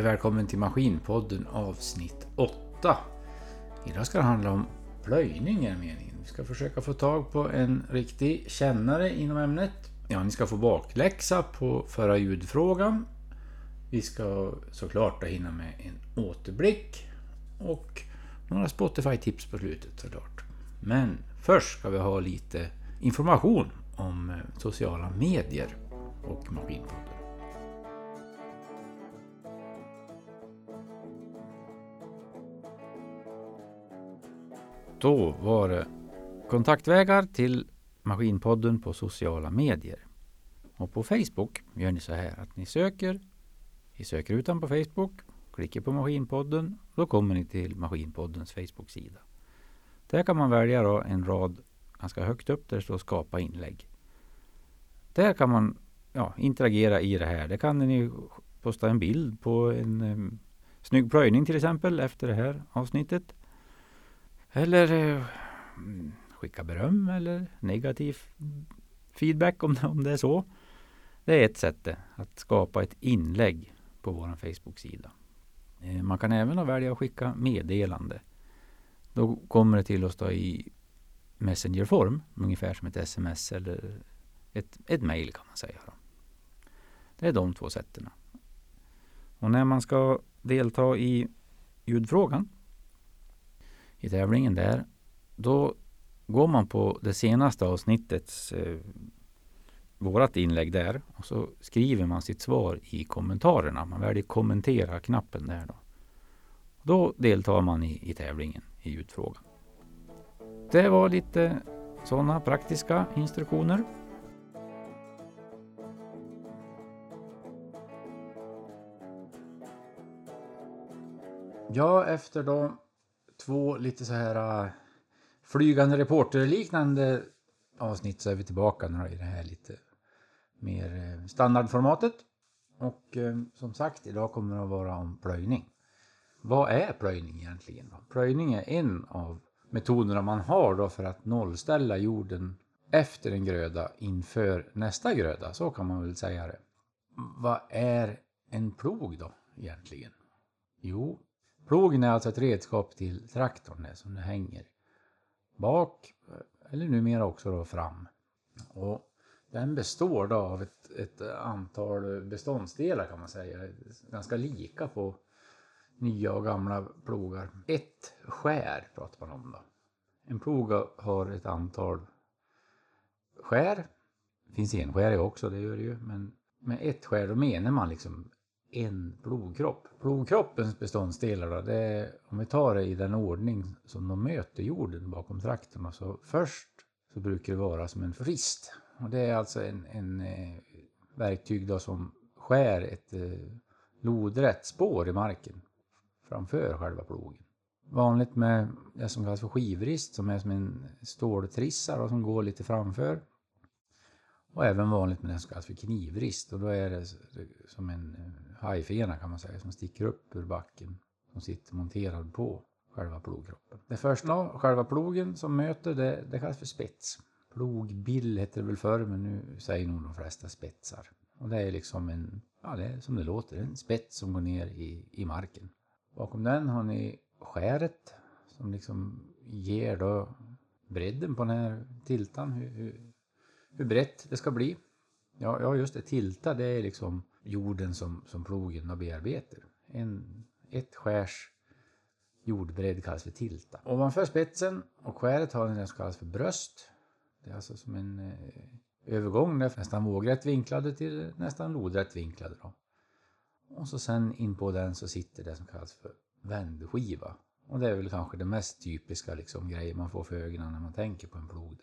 Hej och välkommen till Maskinpodden avsnitt 8. Idag ska det handla om plöjning är meningen. Vi ska försöka få tag på en riktig kännare inom ämnet. Ja, ni ska få bakläxa på förra ljudfrågan. Vi ska såklart hinna med en återblick och några Spotify-tips på slutet såklart. Men först ska vi ha lite information om eh, sociala medier och Maskinpodden. Då var det kontaktvägar till Maskinpodden på sociala medier. Och på Facebook gör ni så här att ni söker i sökrutan på Facebook, klickar på Maskinpodden då kommer ni till Maskinpoddens Facebook-sida. Där kan man välja då en rad ganska högt upp där det står skapa inlägg. Där kan man ja, interagera i det här. Där kan ni posta en bild på en um, snygg plöjning till exempel efter det här avsnittet. Eller eh, skicka beröm eller negativ feedback om, om det är så. Det är ett sätt att skapa ett inlägg på vår Facebook-sida. Eh, man kan även välja att skicka meddelande. Då kommer det till oss då i Messenger-form, ungefär som ett sms eller ett, ett mail kan man säga. Då. Det är de två sätten. Och när man ska delta i ljudfrågan i tävlingen där, då går man på det senaste avsnittets eh, vårat inlägg där och så skriver man sitt svar i kommentarerna. Man väljer kommentera-knappen där då. Då deltar man i, i tävlingen i ljudfrågan. Det var lite sådana praktiska instruktioner. Ja, efter då två lite så här uh, flygande reporterliknande avsnitt så är vi tillbaka nu i det här lite mer uh, standardformatet. Och uh, som sagt, idag kommer det att vara om plöjning. Vad är plöjning egentligen? Då? Plöjning är en av metoderna man har då för att nollställa jorden efter en gröda inför nästa gröda. Så kan man väl säga det. Vad är en plog då egentligen? Jo, Plogen är alltså ett redskap till traktorn där som det hänger bak eller numera också då fram. Och den består då av ett, ett antal beståndsdelar kan man säga. Ganska lika på nya och gamla plogar. Ett skär pratar man om då. En plog har ett antal skär. Det finns enskäriga också, det gör det ju. Men med ett skär då menar man liksom en blodkropp. Blodkroppens beståndsdelar då, det är, om vi tar det i den ordning som de möter jorden bakom traktorn. Så först så brukar det vara som en frist. Och det är alltså en, en eh, verktyg då som skär ett eh, lodrätt spår i marken framför själva plogen. Vanligt med det som kallas för skivrist som är som en ståltrissa som går lite framför. Och även vanligt med det som kallas för knivrist och då är det som en eh, hajfena kan man säga som sticker upp ur backen som sitter monterad på själva plogkroppen. Det första, själva plogen som möter, det, det kallas för spets. Plogbill hette det väl förr men nu säger nog de flesta spetsar. Och det är liksom en, ja det är som det låter, en spets som går ner i, i marken. Bakom den har ni skäret som liksom ger då bredden på den här tiltan, hur, hur hur brett det ska bli. Ja, ja just det, tilta det är liksom jorden som, som plogen bearbetar. En, ett skärs jordbredd kallas för tilta. Ovanför spetsen och skäret har den som kallas för bröst. Det är alltså som en eh, övergång där nästan vågrätt vinklade till nästan lodrätt vinklade. Då. Och så sen in på den så sitter det som kallas för vändskiva. Och det är väl kanske det mest typiska liksom, grejen man får för ögonen när man tänker på en plog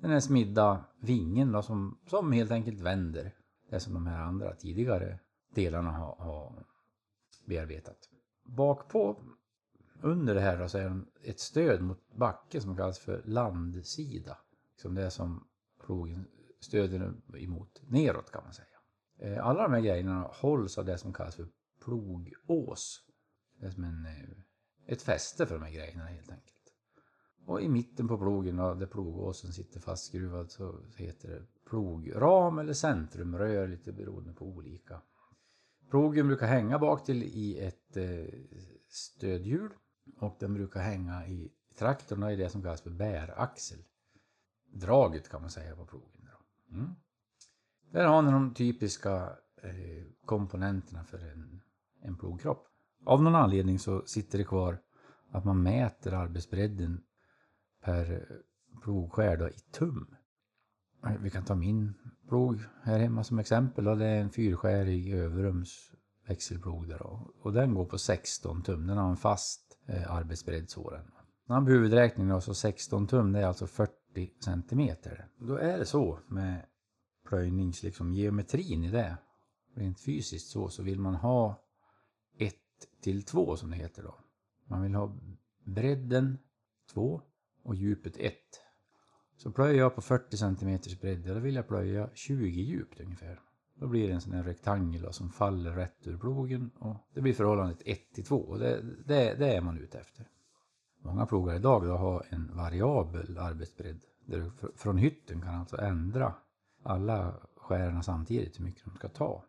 den här smidda vingen då, som, som helt enkelt vänder. Det som de här andra tidigare delarna har, har bearbetat. Bakpå, under det här då, så är det ett stöd mot backen som kallas för landsida. Som det som plogen stöder emot neråt kan man säga. Eh, alla de här grejerna hålls av det som kallas för plogås. Det är som en, eh, ett fäste för de här grejerna helt enkelt. Och i mitten på plogen där plogåsen sitter fastskruvad så heter det plogram eller centrumrör lite beroende på olika Plogen brukar hänga bak till i ett eh, stödhjul och den brukar hänga i traktorn i det som kallas för bäraxel. Draget kan man säga på plogen. Mm. Där har ni de typiska eh, komponenterna för en, en plogkropp. Av någon anledning så sitter det kvar att man mäter arbetsbredden per eh, plogskär i tum. Vi kan ta min plog här hemma som exempel. Och det är en fyrskärig överrums växelplog där då. Och den går på 16 tum. Den har en fast eh, arbetsbredd sådan. Snabb huvudräkning då, så 16 tum det är alltså 40 centimeter. Då är det så med plöjnings liksom geometrin i det. Rent fysiskt så, så vill man ha 1 till 2 som det heter då. Man vill ha bredden 2 och djupet 1. Så plöjer jag på 40 cm bredd, då vill jag plöja 20 djupt ungefär. Då blir det en sån här rektangel som faller rätt ur plogen och det blir förhållandet 1 till 2 och det, det, det, är man ute efter. Många plogar idag då har en variabel arbetsbredd där du från hytten kan alltså ändra alla skärarna samtidigt hur mycket de ska ta.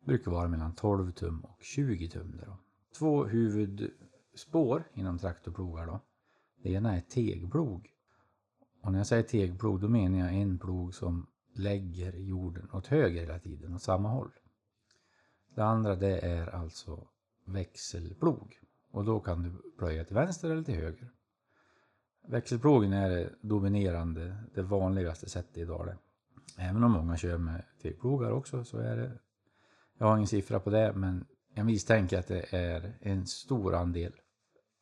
Det brukar vara mellan 12 tum och 20 tum. Där då. Två huvudspår inom traktorplogar då. Det ena är tegplog. Och när jag säger tegplog då menar jag en plog som lägger jorden åt höger hela tiden, åt samma håll. Det andra det är alltså växelplog. Och då kan du plöja till vänster eller till höger. Växelplogen är det dominerande, det vanligaste sättet idag. Det. Även om många kör med tegplogar också så är det, jag har ingen siffra på det, men jag misstänker att det är en stor andel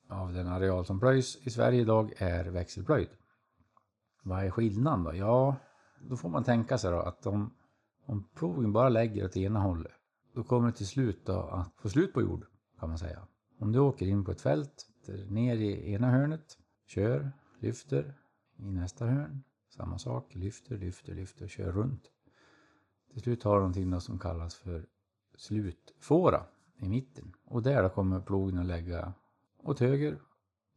av den areal som plöjs i Sverige idag är växelplöjd. Vad är skillnaden då? Ja, då får man tänka sig då att om, om plogen bara lägger åt ena hållet, då kommer det till slut då att få slut på jord, kan man säga. Om du åker in på ett fält, ner i ena hörnet, kör, lyfter, i nästa hörn, samma sak, lyfter, lyfter, lyfter, kör runt. Till slut har du någonting som kallas för slutfåra i mitten. Och där kommer plogen att lägga åt höger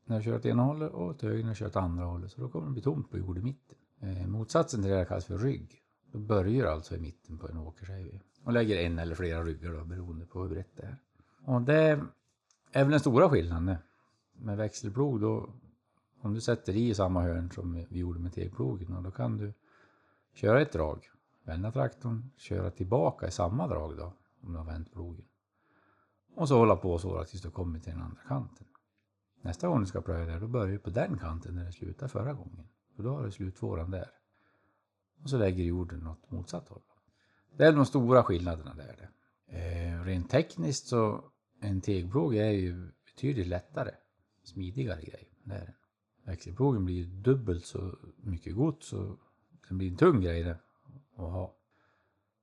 när du kör åt ena hållet och åt höger när du kör åt andra hållet. Så då kommer det bli tomt på jord i mitten. Eh, motsatsen till det här kallas för rygg. Då börjar alltså i mitten på en åker säger vi. Och lägger en eller flera ryggar då beroende på hur brett det är. Och det är väl den stora skillnaden med växelplog då. Om du sätter i samma hörn som vi gjorde med tegplogen då kan du köra ett drag, vända traktorn, köra tillbaka i samma drag då om du har vänt plogen. Och så hålla på så tills du kommer till den andra kanten. Nästa gång du ska plöja där, då börjar du på den kanten där det slutade förra gången. För då har du slutvåran där. Och så lägger jorden åt motsatt håll. Det är de stora skillnaderna där. Eh, rent tekniskt så en tegplog är ju betydligt lättare, smidigare grej. Det är Växelplogen blir dubbelt så mycket gods och den blir en tung grej det att ha.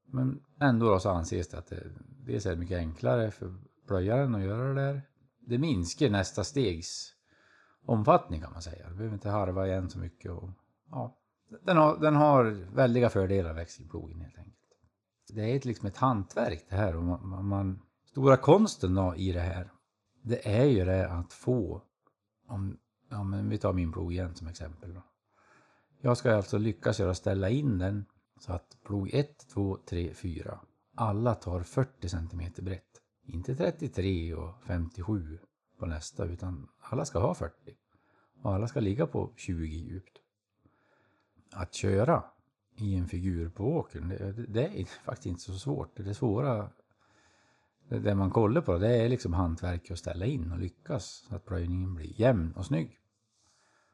Men ändå då så anses det att det dels är mycket enklare för plöjaren att göra det där. Det minskar nästa stegs omfattning kan man säga. Du behöver inte harva igen så mycket. Och, ja, den, har, den har väldiga fördelar växelplogen helt enkelt. Det är liksom ett hantverk det här. Och man, man, stora konsten då, i det här, det är ju det att få, om, om vi tar min plog igen som exempel. Då. Jag ska alltså lyckas göra ställa in den så att plog 1, 2, 3, 4 alla tar 40 cm brett. Inte 33 och 57 på nästa utan alla ska ha 40. Och alla ska ligga på 20 djupt. Att köra i en figur på åkern, det, det är faktiskt inte så svårt. Det svåra, det man kollar på, det är liksom hantverk att ställa in och lyckas så att plöjningen blir jämn och snygg.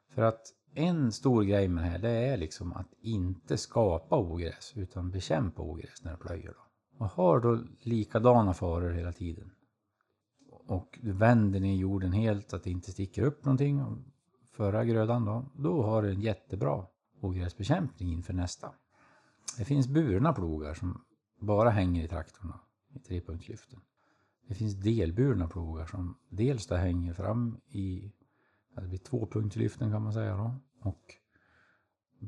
För att en stor grej med det här, det är liksom att inte skapa ogräs utan bekämpa ogräs när du plöjer. Då. Och har då likadana faror hela tiden och du vänder ner jorden helt så att det inte sticker upp någonting förra grödan då, då har du en jättebra ogräsbekämpning inför nästa. Det finns burna plogar som bara hänger i traktorn i trepunktslyften. Det finns delburna plogar som dels där hänger fram i det blir tvåpunktslyften kan man säga då och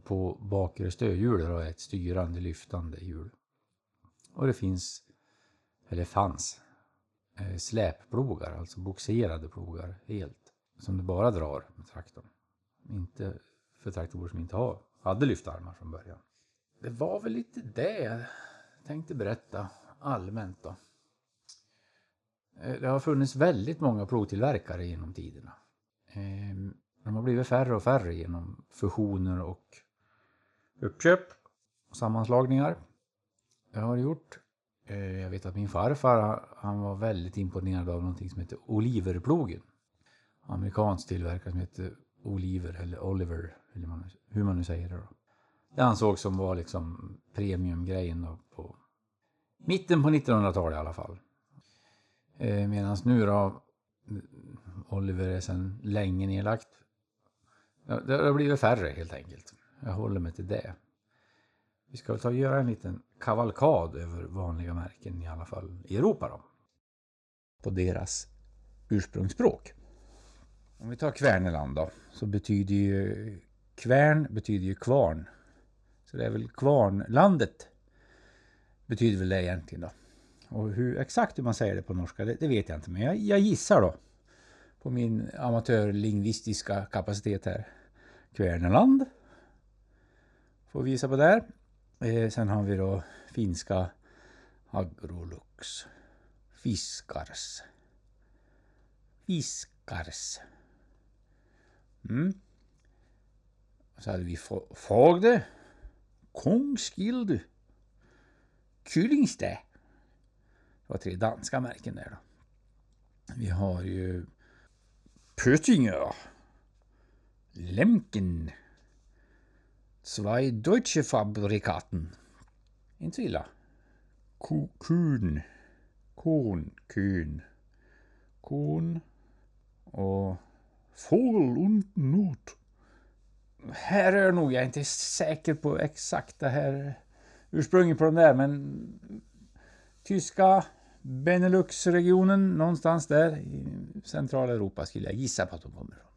på bakre stödhjulet är ett styrande lyftande hjul. Och det finns, eller fanns, eh, släpplogar, alltså boxerade plogar helt. Som du bara drar med traktorn. Inte för traktorer som inte har, hade lyftarmar från början. Det var väl lite det jag tänkte berätta allmänt då. Eh, det har funnits väldigt många plogtillverkare genom tiderna. Ehm, de har blivit färre och färre genom fusioner och uppköp och sammanslagningar. Jag har gjort. Eh, jag vet att min farfar han var väldigt imponerad av någonting som heter Oliverplogen. Amerikansk tillverkare som heter Oliver eller Oliver, eller hur man nu säger det. Då. Det ansågs som var liksom premiumgrejen då på mitten på 1900-talet i alla fall. Eh, Medan nu då Oliver är sedan länge nedlagt. Det har blivit färre helt enkelt. Jag håller mig till det. Vi ska väl ta och göra en liten kavalkad över vanliga märken i alla fall i Europa då. På deras ursprungsspråk. Om vi tar Kvärneland då, så betyder ju Kvärn betyder ju kvarn. Så det är väl kvarnlandet betyder väl det egentligen då. Och hur, exakt hur man säger det på norska, det, det vet jag inte. Men jag, jag, gissar då på min amatörlingvistiska kapacitet här. Kvärneland. Får visa på där. Eh, sen har vi då finska Agrolux. Fiskars. Fiskars. Mm. Så hade vi Fagde. Kongskildu. Kyllingstä. Det var tre danska märken där då. Vi har ju Pöttinger. Lemken. Zwei deutsche Fabrikaten. Inte illa. Kuhn. Korn. Kühn. Korn. Och Fågel und Not. Här är nog, jag är inte säker på exakta här ursprunget på de där, men tyska Beneluxregionen någonstans där i centrala Europa skulle jag gissa på att de kommer ifrån.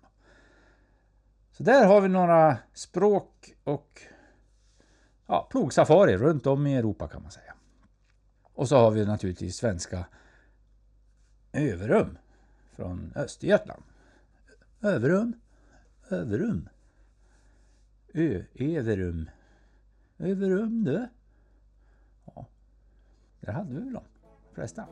Så där har vi några språk och ja, plogsafari runt om i Europa kan man säga. Och så har vi naturligtvis svenska Överum från Östergötland. Överum, Överum. Ö, Överum, Överum du. Ja, där hade vi väl de flesta.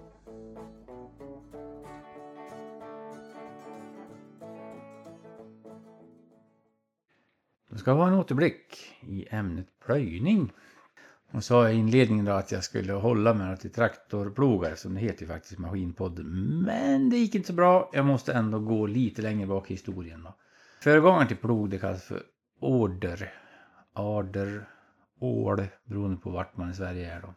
Det ska vara en återblick i ämnet plöjning. Och sa i inledningen då att jag skulle hålla mig till traktorplogar som det heter ju faktiskt Maskinpodden. Men det gick inte så bra. Jag måste ändå gå lite längre bak i historien då. Föregångaren till plog det kallas för order. Ader, ål beroende på vart man i Sverige är då.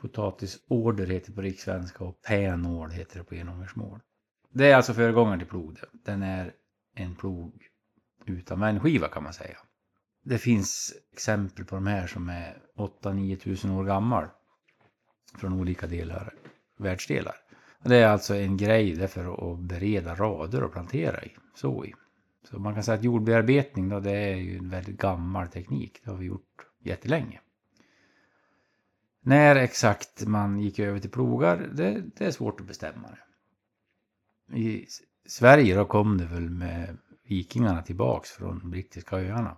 Potatisorder heter på rikssvenska och pänål heter det på enångersmål. Det är alltså föregångaren till plog. Den är en plog utan vändskiva kan man säga. Det finns exempel på de här som är 8-9 tusen år gammal. Från olika delar, världsdelar. Det är alltså en grej därför att bereda rader och plantera i. Så i. Så man kan säga att jordbearbetning då, det är ju en väldigt gammal teknik. Det har vi gjort jättelänge. När exakt man gick över till plogar, det, det är svårt att bestämma det. I Sverige då kom det väl med vikingarna tillbaks från brittiska öarna.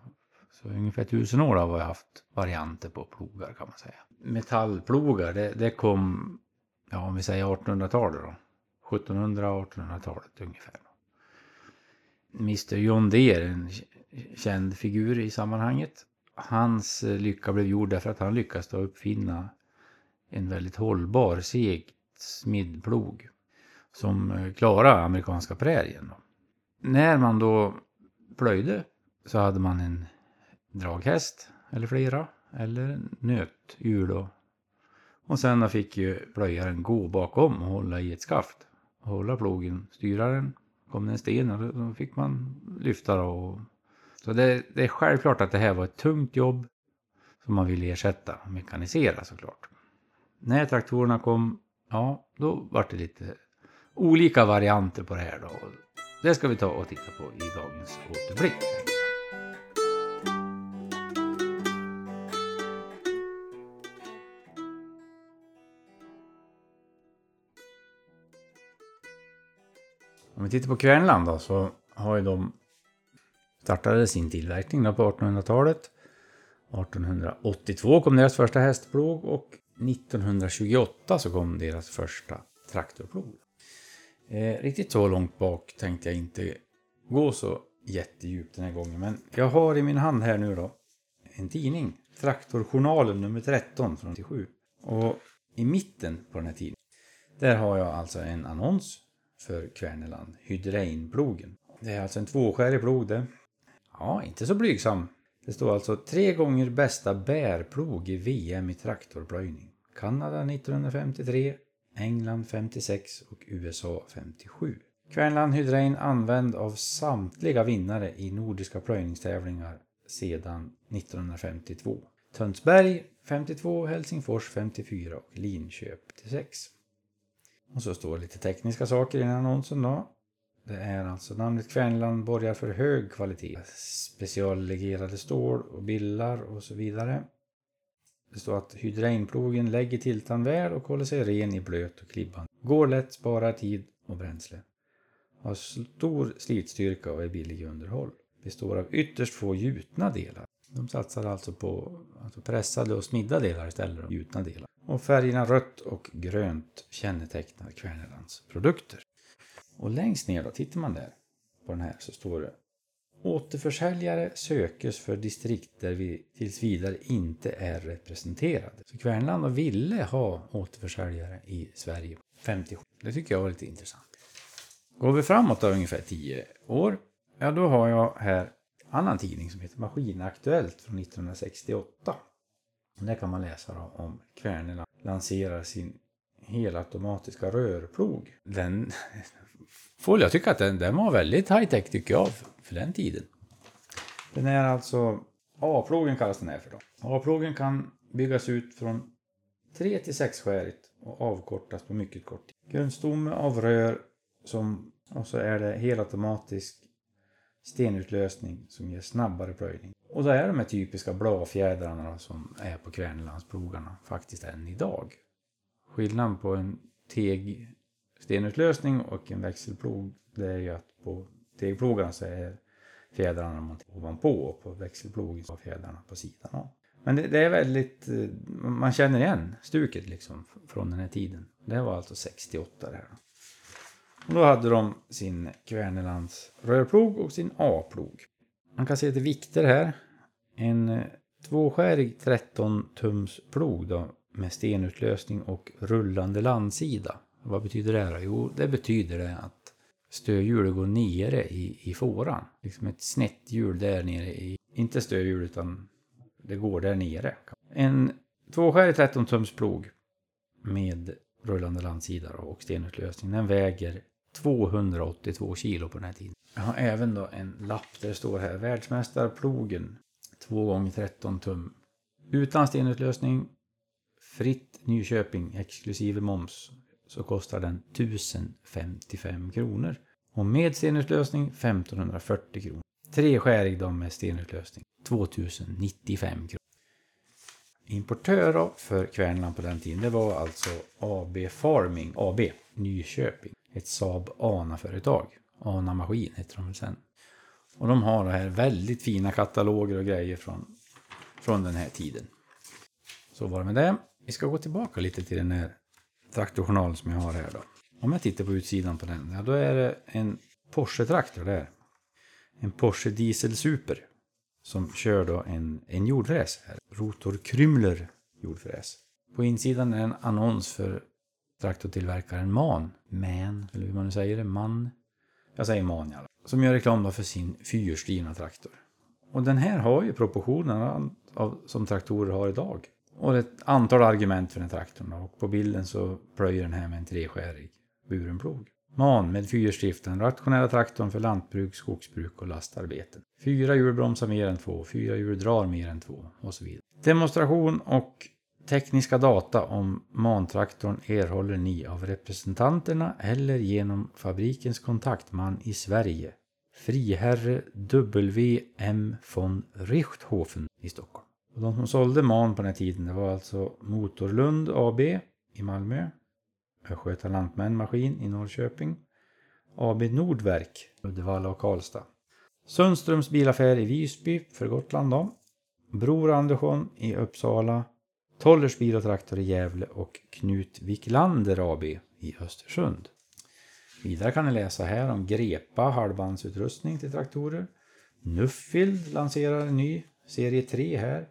Så ungefär tusen år har vi haft varianter på plogar kan man säga. Metallplogar, det, det kom, ja om vi säger 1800-talet då. 1700-1800-talet ungefär. Mr John Deere, en känd figur i sammanhanget. Hans eh, lycka blev gjord därför att han lyckades då uppfinna en väldigt hållbar, seg smidplog som eh, klarade amerikanska prärien. När man då plöjde så hade man en draghäst eller flera eller nötdjur. då. Och sen fick ju plöjaren gå bakom och hålla i ett skaft. Hålla plogen, styra den. Kom det en sten och då fick man lyfta då. Så det, det är självklart att det här var ett tungt jobb som man ville ersätta och mekanisera såklart. När traktorerna kom, ja då var det lite olika varianter på det här då. Det ska vi ta och titta på i dagens återblick. Om vi tittar på Kvärnland då så har ju de startade sin tillverkning då på 1800-talet. 1882 kom deras första hästplog och 1928 så kom deras första traktorplog. Eh, riktigt så långt bak tänkte jag inte gå så jättedjupt den här gången. Men jag har i min hand här nu då en tidning. Traktorjournalen nummer 13 från 97. Och i mitten på den här tidningen där har jag alltså en annons för Kverneland Hydreinplogen. Det är alltså en tvåskärig plog det. Ja, inte så blygsam. Det står alltså tre gånger bästa bärplog i VM i traktorplöjning. Kanada 1953, England 56 och USA 57. Kvernland Hydrein använd av samtliga vinnare i nordiska plöjningstävlingar sedan 1952. Tönsberg 52, Helsingfors 54 och Linköping 56. Och så står lite tekniska saker i den annonsen då. Det är alltså namnet Kvernland borgar för hög kvalitet. Speciallegerade stål och billar och så vidare. Det står att hydrainplogen lägger tiltan väl och håller sig ren i blöt och klibban. Går lätt, sparar tid och bränsle. Har stor slitstyrka och är billig i underhåll. Består av ytterst få gjutna delar. De satsar alltså på alltså pressade och smidda delar istället för gjutna delar. Och färgerna rött och grönt kännetecknar Kvernelands produkter. Och längst ner då, tittar man där på den här så står det Återförsäljare sökes för distrikt där vi tills vidare inte är representerade. Så Kvernland ville ha återförsäljare i Sverige 57. Det tycker jag var lite intressant. Går vi framåt då ungefär 10 år, ja då har jag här annan tidning som heter Maskinaktuellt från 1968. Där kan man läsa då om Kvärneland lanserar sin helautomatiska rörplog. Den får jag tycka att den, den var väldigt high tech tycker jag för den tiden. Den är alltså A-plogen kallas den här för då. A-plogen kan byggas ut från 3 till 6 skärigt och avkortas på mycket kort tid. Grundstomme av rör som, och så är det helautomatisk stenutlösning som ger snabbare plöjning. Och då är de här typiska bladfjädrarna som är på Kvernelandsplogarna faktiskt än idag. Skillnaden på en teg stenutlösning och en växelplog det är ju att på tegplogarna så är fjädrarna ovanpå och på växelplogen så är fjädrarna på sidan av. Men det, det, är väldigt, eh, man känner igen stuket liksom från den här tiden. Det här var alltså 68 det här. Och då hade de sin Kvernelands rörplog och sin A-plog. Man kan se lite vikter här. En eh, tvåskärig 13 tums plog då med stenutlösning och rullande landsida. Vad betyder det då? Jo, det betyder det att stödhjulet går nere i, i fåran. Liksom ett snett hjul där nere i, inte stödhjul utan det går där nere. En tvåskärig 13 tums plog med rullande landsida och stenutlösning. Den väger 282 kilo på den här tiden. Jag har även då en lapp där det står här världsmästarplogen 2 x 13 tum. Utan stenutlösning, fritt Nyköping exklusive moms så kostar den 1055 kronor. Och med stenutlösning 1540 kronor. Treskärig då med stenutlösning 2095 kronor. Importör för Kvärnland på den tiden det var alltså AB Farming AB Nyköping. Ett Saab ANA-företag. ANA Maskin heter de sen. Och de har här väldigt fina kataloger och grejer från, från den här tiden. Så var det med det. Vi ska gå tillbaka lite till den här traktorjournal som jag har här då. Om jag tittar på utsidan på den, ja då är det en Porsche-traktor där. En Porsche Diesel Super. Som kör då en, en jordfräs här. Rotor Krymler jordfräs. På insidan är en annons för traktortillverkaren MAN. MAN, eller hur man nu säger det. MAN. Jag säger MAN i alla Som gör reklam då för sin fyrhjulsdrivna traktor. Och den här har ju proportionerna av, som traktorer har idag. Och ett antal argument för den traktorn. Och på bilden så plöjer den här med en treskärig buren plog. MAN med fyrhjulsdrift, den rationella traktorn för lantbruk, skogsbruk och lastarbeten. Fyra hjul bromsar mer än två, fyra hjul drar mer än två och så vidare. Demonstration och tekniska data om MAN-traktorn erhåller ni av representanterna eller genom fabrikens kontaktman i Sverige. Friherre W.M. von Richthofen i Stockholm. Och de som sålde MAN på den här tiden det var alltså Motorlund AB i Malmö, Östgöta Lantmän Maskin i Norrköping, AB Nordverk, Uddevalla och Karlstad. Sundströms bilaffär i Visby för Gotland då. Bror Andersson i Uppsala. Tollers Bil och Traktor i Gävle och Knut Wiklander AB i Östersund. Vidare kan ni läsa här om Grepa halvbandsutrustning till traktorer. Nuffield lanserar en ny serie 3 här.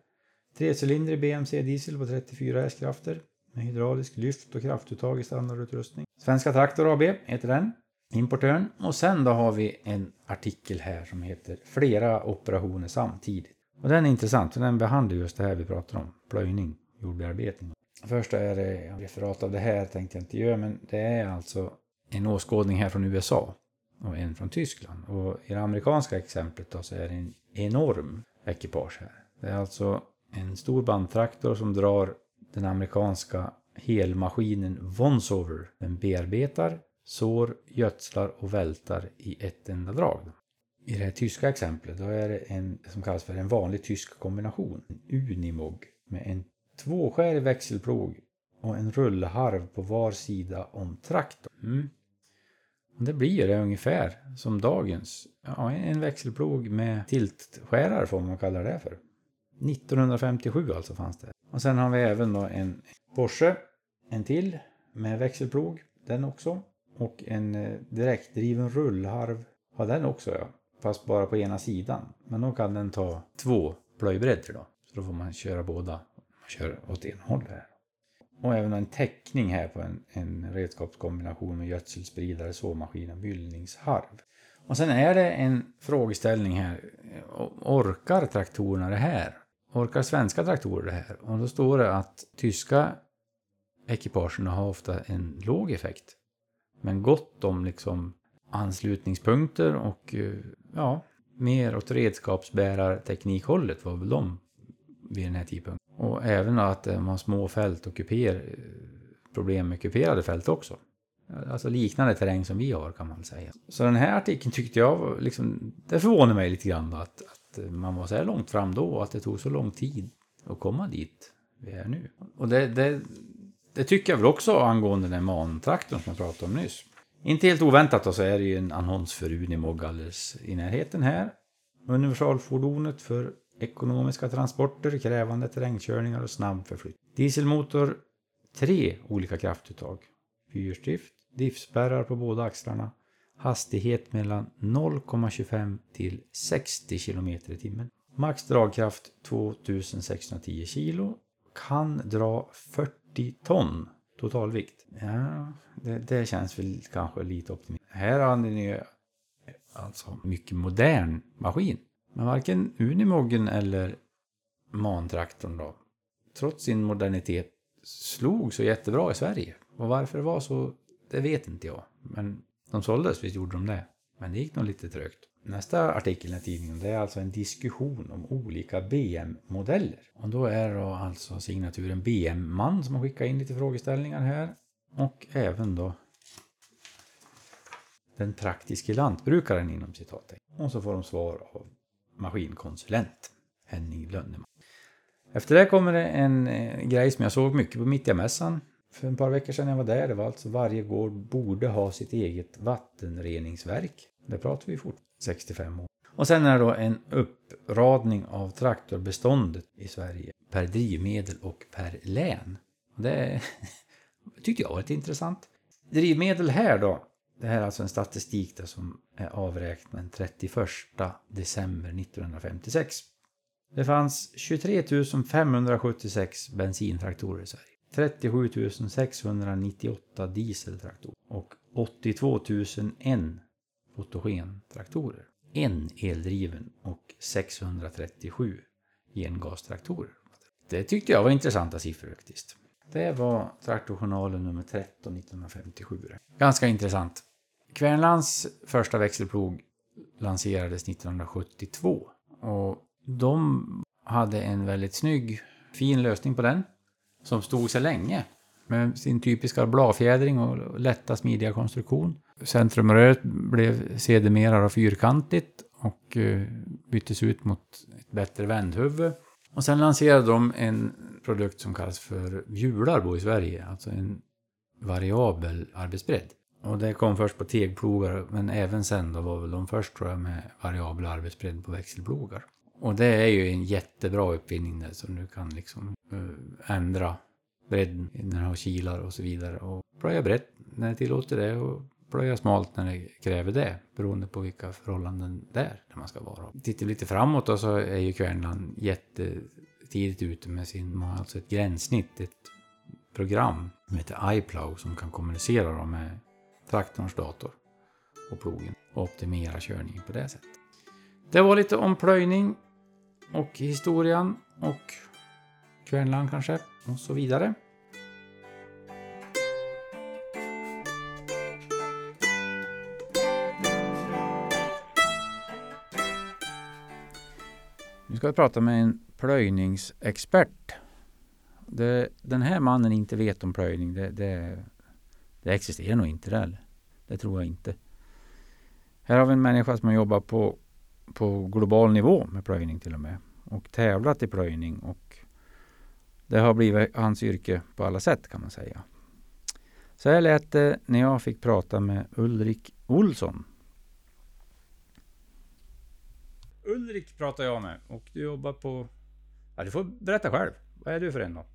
Trecylindrig BMC diesel på 34 hästkrafter med hydraulisk lyft och kraftuttag i standardutrustning. Svenska Traktor AB heter den, importören. Och sen då har vi en artikel här som heter Flera operationer samtidigt. Och den är intressant för den behandlar just det här vi pratar om, plöjning, jordbearbetning. Först är det en referat av det här tänkte jag inte göra men det är alltså en åskådning här från USA och en från Tyskland. Och i det amerikanska exemplet då så är det en enorm ekipage här. Det är alltså en stor bandtraktor som drar den amerikanska helmaskinen Vonsover. Den bearbetar, sår, gödslar och vältar i ett enda drag. I det här tyska exemplet då är det en som kallas för en vanlig tysk kombination. En Unimog med en tvåskärig växelplog och en rullharv på var sida om traktorn. Mm. Det blir det ungefär som dagens. Ja, en växelplog med tiltskärare får man kalla det för. 1957 alltså fanns det. Och sen har vi även då en Porsche, en till med växelplog, den också. Och en eh, direktdriven rullharv har den också ja. Fast bara på ena sidan. Men då kan den ta två plöjbredder då. Så då får man köra båda. Man kör åt ena hållet här. Och även en täckning här på en, en redskapskombination med gödselspridare, såmaskin och myllningsharv. Och sen är det en frågeställning här. Orkar traktorerna det här? Orkar svenska traktorer det här? Och då står det att tyska ekipagen har ofta en låg effekt. Men gott om liksom anslutningspunkter och eh, ja, mer åt redskapsbärarteknikhållet var väl de vid den här tidpunkten. Och även att de har små fält och kuper, eh, problem med kuperade fält också. Alltså liknande terräng som vi har kan man säga. Så den här artikeln tyckte jag, liksom, det förvånade mig lite grann då, att, att eh, man var så här långt fram då och att det tog så lång tid att komma dit vi är nu. Och det, det, det tycker jag väl också angående den mantraktorn som jag pratade om nyss. Inte helt oväntat då så är det ju en annons för Unimog alldeles i närheten här. Universalfordonet för ekonomiska transporter, krävande terrängkörningar och snabb förflyttning. Dieselmotor, tre olika kraftuttag. Fyrstift, diffspärrar på båda axlarna, hastighet mellan 0,25 till 60 km i timmen. Max dragkraft 2610 kilo. Kan dra 40 ton totalvikt. Ja, det, det känns väl kanske lite optimistiskt. Här har ni ju alltså mycket modern maskin. Men varken Unimogen eller Mantraktorn då, trots sin modernitet, slog så jättebra i Sverige. Och varför det var så, det vet inte jag. Men de såldes, visst gjorde de det. Men det gick nog lite trögt. Nästa artikel i tidningen det är alltså en diskussion om olika BM-modeller. Och då är det alltså signaturen BM-man som har skickat in lite frågeställningar här. Och även då den praktiske lantbrukaren inom citattecken. Och så får de svar av maskinkonsulent Henning Lönneman. Efter det kommer det en eh, grej som jag såg mycket på Mittjamässan för ett par veckor sedan jag var där. Det var alltså varje gård borde ha sitt eget vattenreningsverk. Det pratar vi fort 65 år. Och sen är det då en uppradning av traktorbeståndet i Sverige per drivmedel och per län. Det tyckte jag var lite intressant. Drivmedel här då, det här är alltså en statistik där som är avräknad den 31 december 1956. Det fanns 23 576 bensintraktorer i Sverige. 37 698 dieseltraktorer och 82 001 fotogentraktorer. En eldriven och 637 gengastraktorer. Det tyckte jag var intressanta siffror faktiskt. Det var Traktorjournalen nummer 13 1957. Ganska intressant. Kvernlands första växelplog lanserades 1972 och de hade en väldigt snygg, fin lösning på den som stod sig länge med sin typiska bladfjädring och lätta smidiga konstruktion. Centrumröret blev sedermera fyrkantigt och eh, byttes ut mot ett bättre vändhuvud. Och sen lanserade de en produkt som kallas för hjularbo i Sverige, alltså en variabel arbetsbredd. Och det kom först på tegplogar, men även sen då var väl de först tror jag med variabel arbetsbredd på växelplogar. Och det är ju en jättebra uppfinning där som du kan liksom eh, ändra bredden när du har kilar och så vidare. Och plöja brett när det tillåter det och plöja smalt när det kräver det. Beroende på vilka förhållanden det är där man ska vara. Tittar vi lite framåt då så är ju Kvärnland jättetidigt ute med sin, alltså ett gränssnitt, ett program som heter iPlow som kan kommunicera då med traktorns dator och plogen och optimera körningen på det sättet. Det var lite om plöjning och historien och Kvärnland kanske och så vidare. Nu ska vi prata med en plöjningsexpert. Det, den här mannen inte vet om plöjning, det, det, det existerar nog inte. Det, det tror jag inte. Här har vi en människa som har jobbat på, på global nivå med plöjning till och med. Och tävlat i plöjning och det har blivit hans yrke på alla sätt kan man säga. Så här lät det när jag fick prata med Ulrik Olsson. Ulrik pratar jag med och du jobbar på... Ja, du får berätta själv. Vad är du för en då?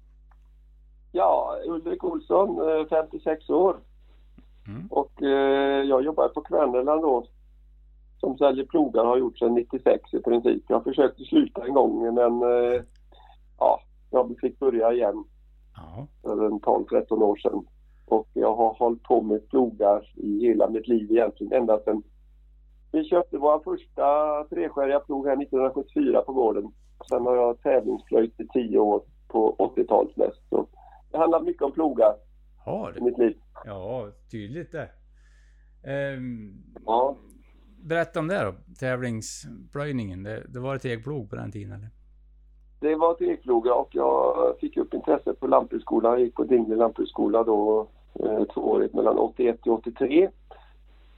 Ja, Ulrik Olsson, 56 eh, år. Mm. Och eh, jag jobbar på Kvännerland då. Som säljer plogar har gjort sedan 96 i princip. Jag försökte sluta en gång men eh, ja, jag fick börja igen. Ja. För en 12-13 år sedan. Och jag har hållit på med plogar i hela mitt liv egentligen ända sedan vi köpte vår första treskäriga plog här 1974 på gården. Sen har jag tävlingsplöjt i 10 år på 80-talet mest. Så det handlar mycket om plogar. Har I mitt liv. Ja, tydligt det. Ehm, ja. Berätta om det då, tävlingsplöjningen. Det, det var ett ekplog på den tiden eller? Det var ett ekplog och jag fick upp intresset på lantbruksskolan. Jag gick på Dingle lantbruksskola då eh, tvåårigt mellan 81 till 83.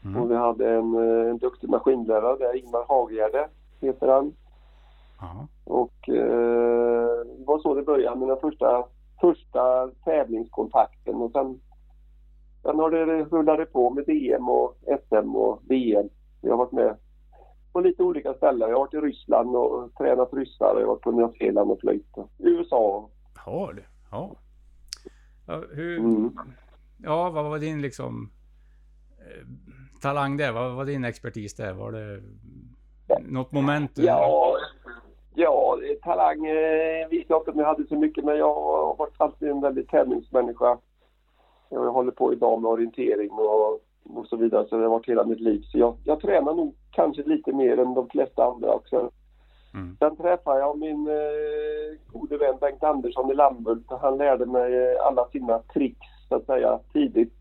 Mm. Och vi hade en, eh, en duktig maskinlärare där, Ingmar Hagegärde heter han. Aha. Och eh, det var så det började den första, första tävlingskontakten och sen, sen har det rullat på med VM och SM och VM. Vi har varit med på lite olika ställen. Jag har varit i Ryssland och tränat ryssar. Jag har varit på Nya Zeeland och flöjt. USA. Har du? Ja. ja hur, mm. ja, vad var din liksom eh, talang där? Vad var din expertis där? Var det något moment? Ja, ja talang eh, vet jag inte om jag hade så mycket men jag har varit alltid en väldigt tävlingsmänniska. Jag håller på idag med orientering och, och så vidare så det har varit hela mitt liv. Så jag, jag tränar nog kanske lite mer än de flesta andra också. Mm. Sen träffade jag min eh, gode vän Bengt Andersson i Lammhult och han lärde mig alla sina tricks så att säga tidigt.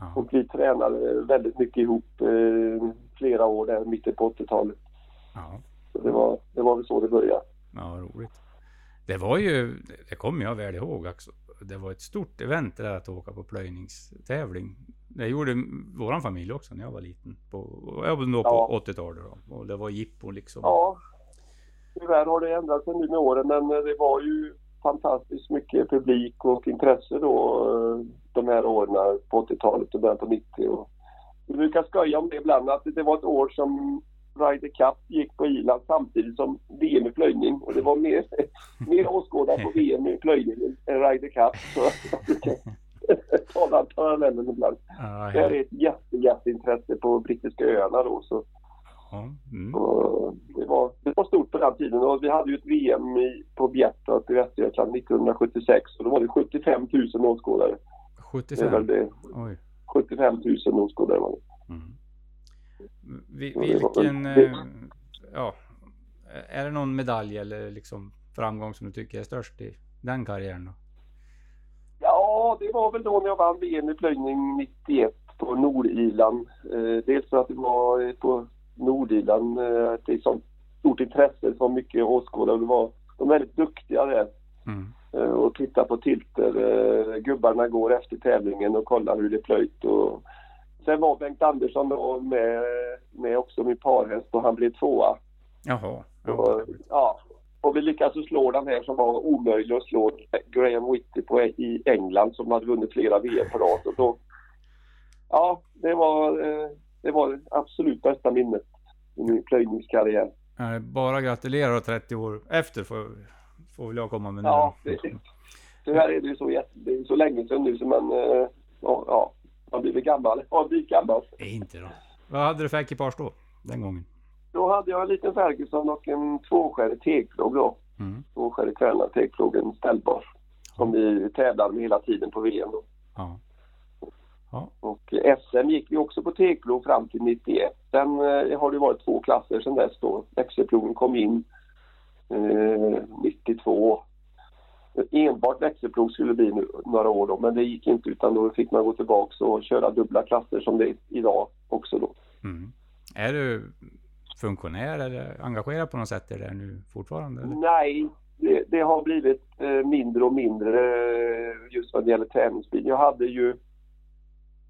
Ja. Och vi tränade väldigt mycket ihop eh, flera år där, mitten på 80-talet. Ja. Så det var, det var väl så det började. Ja, roligt. Det var ju, det kommer jag väl ihåg också. Det var ett stort event det där att åka på plöjningstävling. Det gjorde våran familj också när jag var liten. På, jag var då på ja. 80-talet då. Och det var jippo liksom. Ja. Tyvärr har det ändrat sig nu med åren men det var ju fantastiskt mycket publik och intresse då eh, de här åren på 80-talet och början på 90. Och vi brukar skoja om det ibland att det var ett år som Ryder Cup gick på Irland samtidigt som VM i plöjning och det var mer, mer åskådare på VM i plöjning än Ryder Cup. Så talar parallellen ibland. Ah, det här är ett jätte, jätteintresse på brittiska öarna då. Så Mm. det, var, det var stort på den tiden och vi hade ju ett VM i, på Bjärtorp i Västergötland 1976 och då var det 75 000 åskådare. 75? Det det. Oj. 75 000 åskådare var det. Mm. Vilken, eh, ja, är det någon medalj eller liksom framgång som du tycker är störst i den karriären då? Ja, det var väl då när jag vann VM i plöjning 91 på Nordirland. Eh, dels för att det var på Nordirland. Eh, det är sånt stort intresse, så mycket åskådare. Var, de är väldigt duktiga där. Mm. Eh, och titta på tilter. Eh, gubbarna går efter tävlingen och kollar hur det är plöjt. Och... Sen var Bengt Andersson då med, med också min parhäst och han blev tvåa. Jaha. Och, ja. Och vi lyckades slå den här som var omöjlig att slå, Graham Whitty på, i England som hade vunnit flera VM på rad. Då, ja, det var det var det absolut bästa minnet i min plöjningskarriär. Bara gratulera då 30 år efter får, får väl jag komma med nu Ja, precis. Tyvärr är det ju så, det är så länge sedan nu så man, eh, ja, man blir väl gammal. Ja, blir gammal. Nej, inte då. Vad hade du för ekipage då? Den gången? Då hade jag en liten Ferguson och en tvåskärig tegplåg då. Mm. Tvåskärig kvälna tegplåg, en ställbar. Som vi tävlade med hela tiden på VM då. Ja. Ja. Och eh, SM gick vi också på tegplog fram till 91. Sen eh, har det varit två klasser sedan dess då. Växelplogen kom in eh, 92. Enbart växelplog skulle bli nu, några år då, men det gick inte utan då fick man gå tillbaks och köra dubbla klasser som det är idag också då. Mm. Är du funktionär eller engagerad på något sätt i det nu fortfarande? Eller? Nej, det, det har blivit eh, mindre och mindre eh, just vad det gäller tävlingsbil. Jag hade ju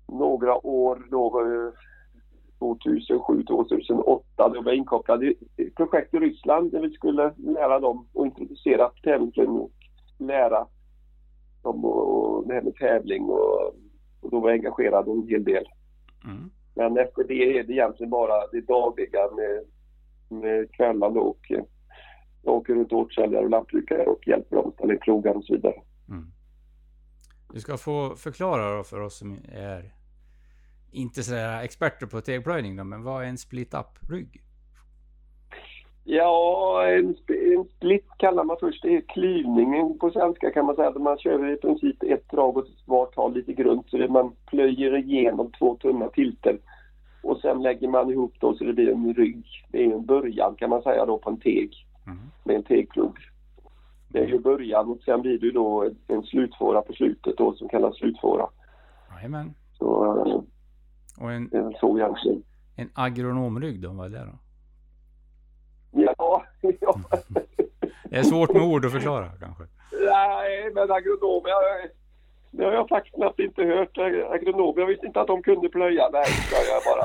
några år då, eh, 2007, 2008, då var jag inkopplad i projekt i Ryssland där vi skulle lära dem och introducera tävlingsbilen lära dem och, det här med tävling och, och då var jag engagerad en hel del. Mm. Men efter det är det egentligen bara det dagliga med, med kvällarna och jag åker runt och återsäljare och lantbrukare och hjälper dem att ställa in plogar och så vidare. Mm. Du ska få förklara då för oss som är inte sådär experter på tegplöjning då, men vad är en split-up-rygg? Ja, en, en split kallar man först. Det är klyvningen på svenska kan man säga. Man kör i princip ett drag och vart har lite grund så det man plöjer igenom två tunna tilter. Och sen lägger man ihop då så det blir en rygg. Det är en början kan man säga då på en teg Mm. med en tegplog. Det är ju början och sen blir det då en slutfåra på slutet då som kallas slutfåra. Jajamän. Så eh, Och en, det är väl så egentligen. en agronomrygg då, vad är det då? Ja. Det är svårt med ord att förklara kanske. Nej, men agronomer, jag- det har jag faktiskt knappt inte hört. Agronomer, jag visste inte att de kunde plöja. Nej, det ska jag bara.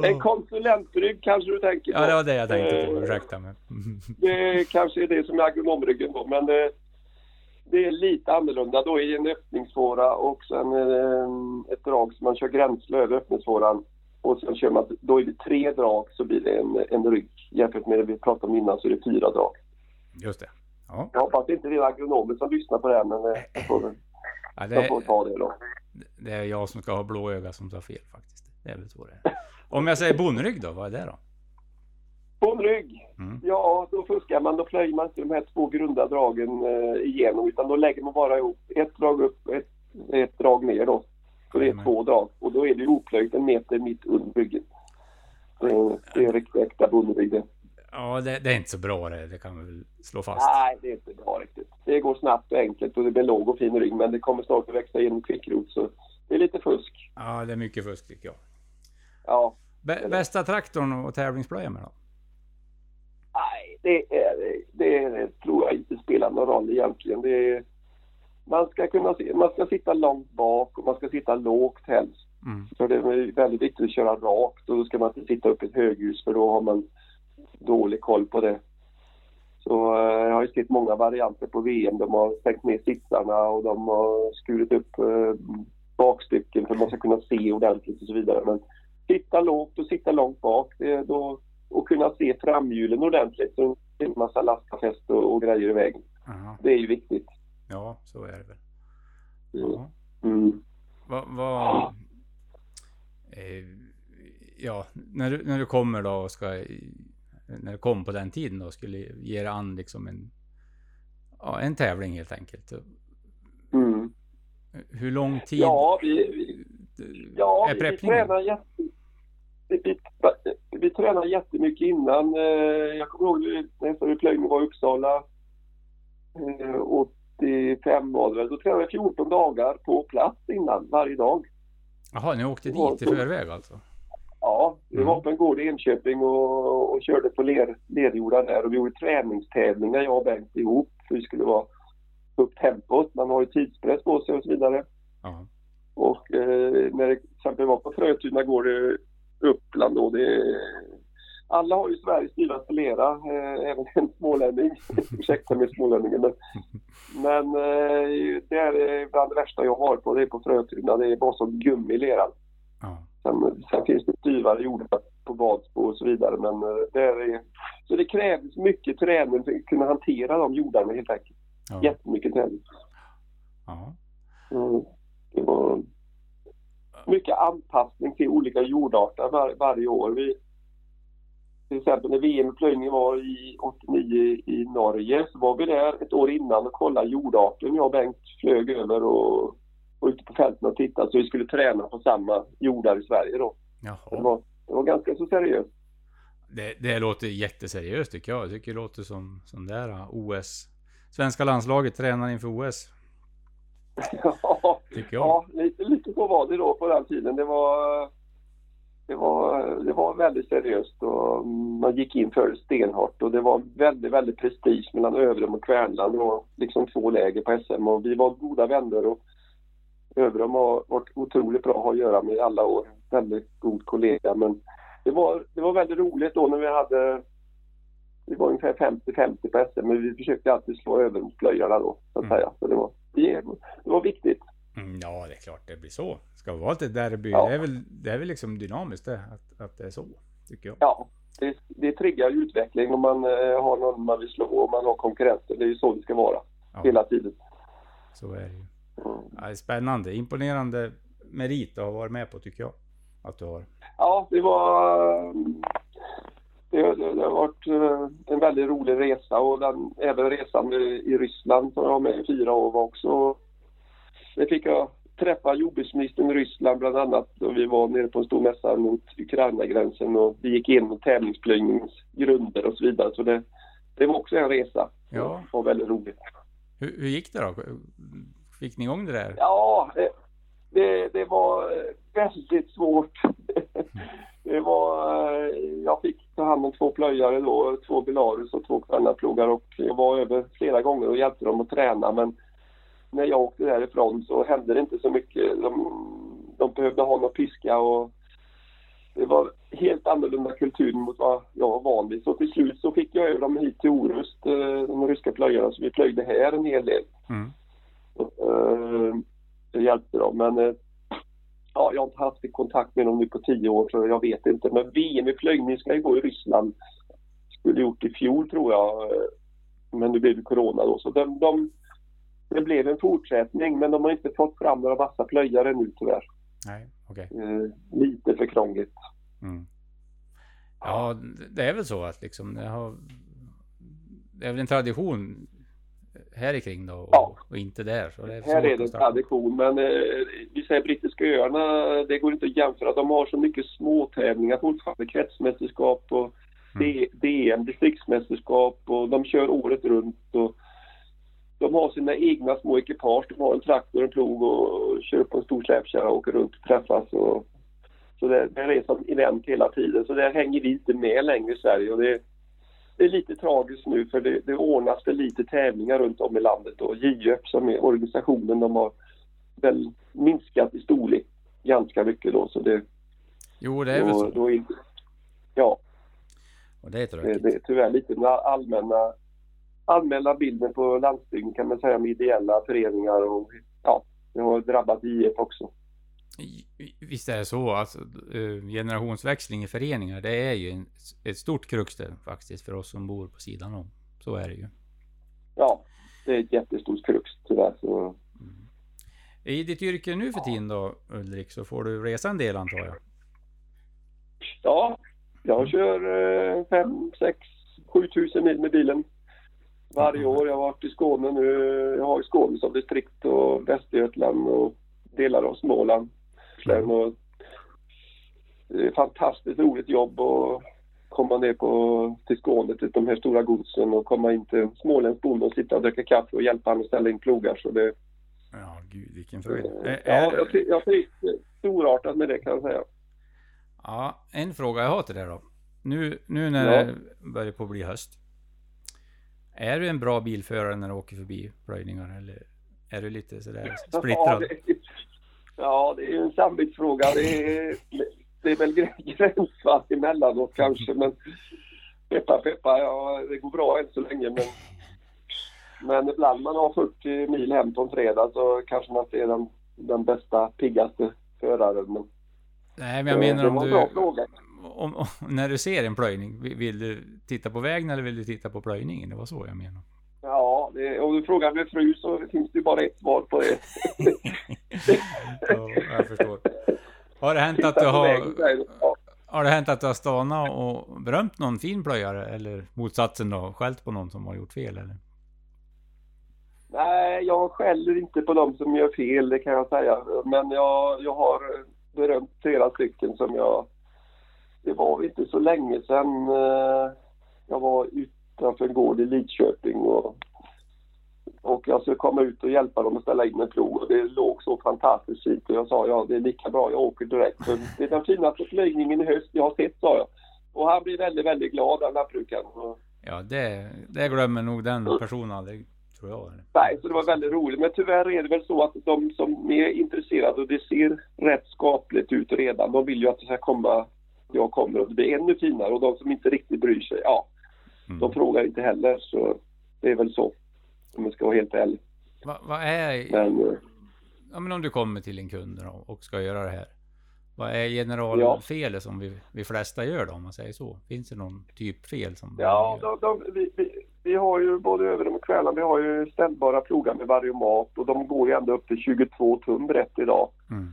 En konsulentrygg kanske du tänker på. Ja, det var det jag tänkte på. Ursäkta mig. Det kanske är det som är agronomryggen då, men det, det är lite annorlunda då i en öppningsfåra och sen eh, ett drag som man kör gränsle över öppningsfåran. Och sen kör man, då är det tre drag så blir det en, en rygg. Jämfört med det vi pratade om innan så är det fyra drag. Just det. Ja, Jag hoppas det inte är agronomer som lyssnar på det här men eh, jag får, ja jag får det, ta det då. det är jag som ska ha blå öga som tar fel faktiskt. Det är väl så det är. Om jag säger bondrygg då, vad är det då? På en rygg, Mm. ja då fuskar man. Då plöjer man inte de här två grunda dragen eh, igenom utan då lägger man bara ihop ett drag upp ett, ett drag ner då. Så det är Jajamän. två drag och då är det oplöjt en meter mitt under ryggen. Det är, det är riktigt äkta det. Ja, det, det är inte så bra det, det kan vi väl slå fast. Nej, det är inte bra riktigt. Det går snabbt och enkelt och det blir låg och fin rygg men det kommer snart att växa genom kvickrot så det är lite fusk. Ja, det är mycket fusk tycker jag. Ja, Bä, bästa traktorn och tävlingsplöja med då? Nej, det, är, det, det tror jag inte spelar någon roll egentligen. Det är, man, ska kunna, man ska sitta långt bak och man ska sitta lågt helst. Mm. För det är väldigt viktigt att köra rakt och då ska man inte sitta upp i ett höghus för då har man dålig koll på det. Så eh, jag har ju sett många varianter på VM. De har stängt ner sitsarna och de har skurit upp eh, bakstycken för att man ska kunna se ordentligt och så vidare. Men sitta lågt och sitta långt bak det då, och kunna se framhjulen ordentligt så det är en massa lastfäst och, och grejer i vägen. Aha. Det är ju viktigt. Ja, så är det väl. Mm. Ja. Mm. Vad... vad eh, ja, när du, när du kommer då och ska... När du kom på den tiden då skulle ge dig an liksom en... Ja, en tävling helt enkelt. Mm. Hur lång tid Ja, vi, vi, Ja, är vi, vi preppningen? tränar jätte... Vi, vi, vi tränar jättemycket innan. Eh, Jag kommer ihåg när stod plöjning var i Uppsala. eh, 85 var det väl. Då tränade jag 14 dagar på plats innan, varje dag. Jaha, ni åkte dit i förväg alltså? Ja, vi Mm. var på en gård i Enköping och, och körde på ler, lerjordar där. Och vi gjorde träningstävlingar jag och Bengt ihop. För vi skulle vara upp tempot. Man har ju tidspress på sig och så vidare. Ja. Och eh, när det till exempel var på Frötuna gård i Uppland då, det, alla har ju Sveriges dyraste lera, eh, även en smålänning. Ursäkta mig smålänningen men, men eh, det är bland det värsta jag har på, det är på Frötuna, det är bara som gummilera. ja. Sen, sen finns det styvare jordar på Vadsbo och så vidare. Men eh, det är, så det krävs mycket träning för att kunna hantera de jordarna helt enkelt. Ja. Jättemycket träning. Ja. Mm. Det var mycket anpassning till olika jordarter var, varje år. Vi, till exempel när VM i plöjning var i 89 i Norge så var vi där ett år innan och kollade jordarten. Jag och Bengt flög över och var ute på fälten och tittade så vi skulle träna på samma jordar i Sverige då. Det var, det var ganska så seriöst. Det, det låter jätteseriöst tycker jag. Jag tycker det låter som, som där uh, OS. Svenska landslaget tränar inför OS. ja, ja lite, lite så var det då på den tiden. Det var det var, det var väldigt seriöst och man gick in för det stenhårt och det var väldigt, väldigt prestige mellan Övrum och Kvärnland. Det var liksom två läger på SM och vi var goda vänner och Övrum har varit otroligt bra att ha att göra med i alla år. Väldigt god kollega men det var, det var väldigt roligt då när vi hade vi var ungefär 50-50 på SM men vi försökte alltid slå Övrumsplöjarna då så att mm. säga. Så det var, det var viktigt. Mm, ja, det är klart det blir så. Ska det vara ett derby, ja. det, är väl, det är väl liksom dynamiskt det, att, att det är så, tycker jag. Ja, det, det triggar utveckling om man eh, har någon man vill slå och man har konkurrenter. Det är ju så det ska vara, ja. hela tiden. Så är det ju. Mm. Ja, det är spännande, imponerande merit att ha varit med på, tycker jag. Att du har. Ja, det var... Det, det, det har varit eh, en väldigt rolig resa och den, även resan i Ryssland som jag var med i fyra år var också Sen fick jag träffa jordbruksministern i Ryssland bland annat och vi var nere på en stor mässa mot Ukraina-gränsen och vi gick igenom tävlingsplöjningens grunder och så vidare. Så det, det var också en resa. Ja. Det var väldigt roligt. Hur, hur gick det då? Fick ni igång det där? Ja, det, det, det var väldigt svårt. det var, jag fick ta hand om två plöjare då, två Belarus och två Kvannaplogar och jag var över flera gånger och hjälpte dem att träna men när jag åkte därifrån så hände det inte så mycket. De, de behövde ha någon piska och det var helt annorlunda kultur mot vad jag var van vid. Så till slut så fick jag över dem hit till Orust, eh, de ryska plöjarna, så vi plöjde här en hel del. Mm. Och, uh, det hjälpte dem. Men uh, ja, jag har inte haft kontakt med dem nu på tio år så jag vet inte. Men VM i plöjning ska ju gå i Ryssland. Skulle gjort i fjol tror jag. Men nu blev det Corona då. Så de, de det blev en fortsättning men de har inte fått fram några vassa plöjare nu tyvärr. Nej. Okay. Eh, lite för krångligt. Mm. Ja, det är väl så att liksom det har... Det är väl en tradition här kring då och, ja. och inte där. Så det är här är det en tradition men eh, vi säger brittiska öarna, det går inte att jämföra. De har så mycket småtävlingar fortfarande. Kretsmästerskap och mm. DM, distriktsmästerskap och de kör året runt. Och de har sina egna små ekipage. De har en traktor, en plog och kör på en stor släpkärra och åker runt och träffas. Och, så det, det är som event hela tiden. Så där hänger vi inte med längre i Sverige. Och det, det är lite tragiskt nu för det, det ordnas för lite tävlingar runt om i landet. Och JÖP som är organisationen, de har väl minskat i storlek ganska mycket då. Så det, jo, det är väl så. Är, ja. Och det är Det, det är tyvärr lite den allmänna allmänna bilden på landsbygden kan man säga med ideella föreningar och ja, det har drabbat IF också. Visst är det så. Alltså, eh, generationsväxling i föreningar, det är ju en, ett stort krux faktiskt för oss som bor på sidan om. Så är det ju. Ja, det är ett jättestort krux tyvärr. Så... Mm. I ditt yrke nu för tiden då Ulrik, så får du resa en del antar jag? Ja, jag kör 5, 6, 7 tusen mil med bilen varje år. Jag har varit i Skåne nu. Jag har i Skåne som distrikt och Västergötland och delar av Småland. Och det är ett fantastiskt roligt jobb att komma ner på, till Skåne till de här stora godsen och komma in till småländsk bonde och sitta och dricka kaffe och hjälpa honom att ställa in plogar. Så det, ja, gud vilken fröjd. Ja, jag, jag trivs storartat med det kan jag säga. Ja, en fråga jag har till dig då. Nu, nu när ja. det börjar på att bli höst. Är du en bra bilförare när du åker förbi plöjningar eller är du lite sådär splittrad? Ja, det, ja, det är en samvetsfråga. Det är, det är väl gränsfall emellanåt kanske men peppa peppa, ja det går bra än så länge men men ibland man har 40 mil hem på en fredag så kanske man inte är den, den bästa, piggaste föraren. Men Nej, men jag menar det om du... Om, om, när du ser en plöjning, vill, du titta på vägen eller vill du titta på plöjningen? Det var så jag menar. Ja, det, om du frågar min fru så finns det ju bara ett svar på det. ja, jag förstår. Har det hänt att du har... vägen. Har det hänt att du har stannat och berömt någon fin plöjare? Eller motsatsen då, skällt på någon som har gjort fel eller? Nej, jag skäller inte på dem som gör fel, det kan jag säga. Men jag, jag har berömt flera stycken som jag... Det var inte så länge sedan eh, jag var utanför en gård i Lidköping och, och jag skulle komma ut och hjälpa dem att ställa in en plog och det låg så fantastiskt fint och jag sa ja det är lika bra jag åker direkt för det är den finaste plöjningen i höst jag har sett sa jag. Och han blev väldigt, väldigt glad den lantbrukaren. Ja, det, det glömmer nog den personen aldrig, tror jag. Nej, så det var väldigt roligt. Men tyvärr är det väl så att de som är intresserade och det ser rätt skapligt ut redan, de vill ju att det ska komma, jag kommer och det blir ännu finare. Och de som inte riktigt bryr sig, ja, Mm. de frågar inte heller. Så det är väl så, om man ska vara helt ärlig. Vad vad är... Men eh, Ja, men om du kommer till en kund och ska göra det här. Vad är generalfelet som vi, vi flesta gör då, om man säger så? Finns det någon typ fel som... ja, de, de, vi, vi, vi har ju både över och kvällen, vi har ju ställbara plogar med variomat och de går ju ända upp till 22 tum brett idag. Mm.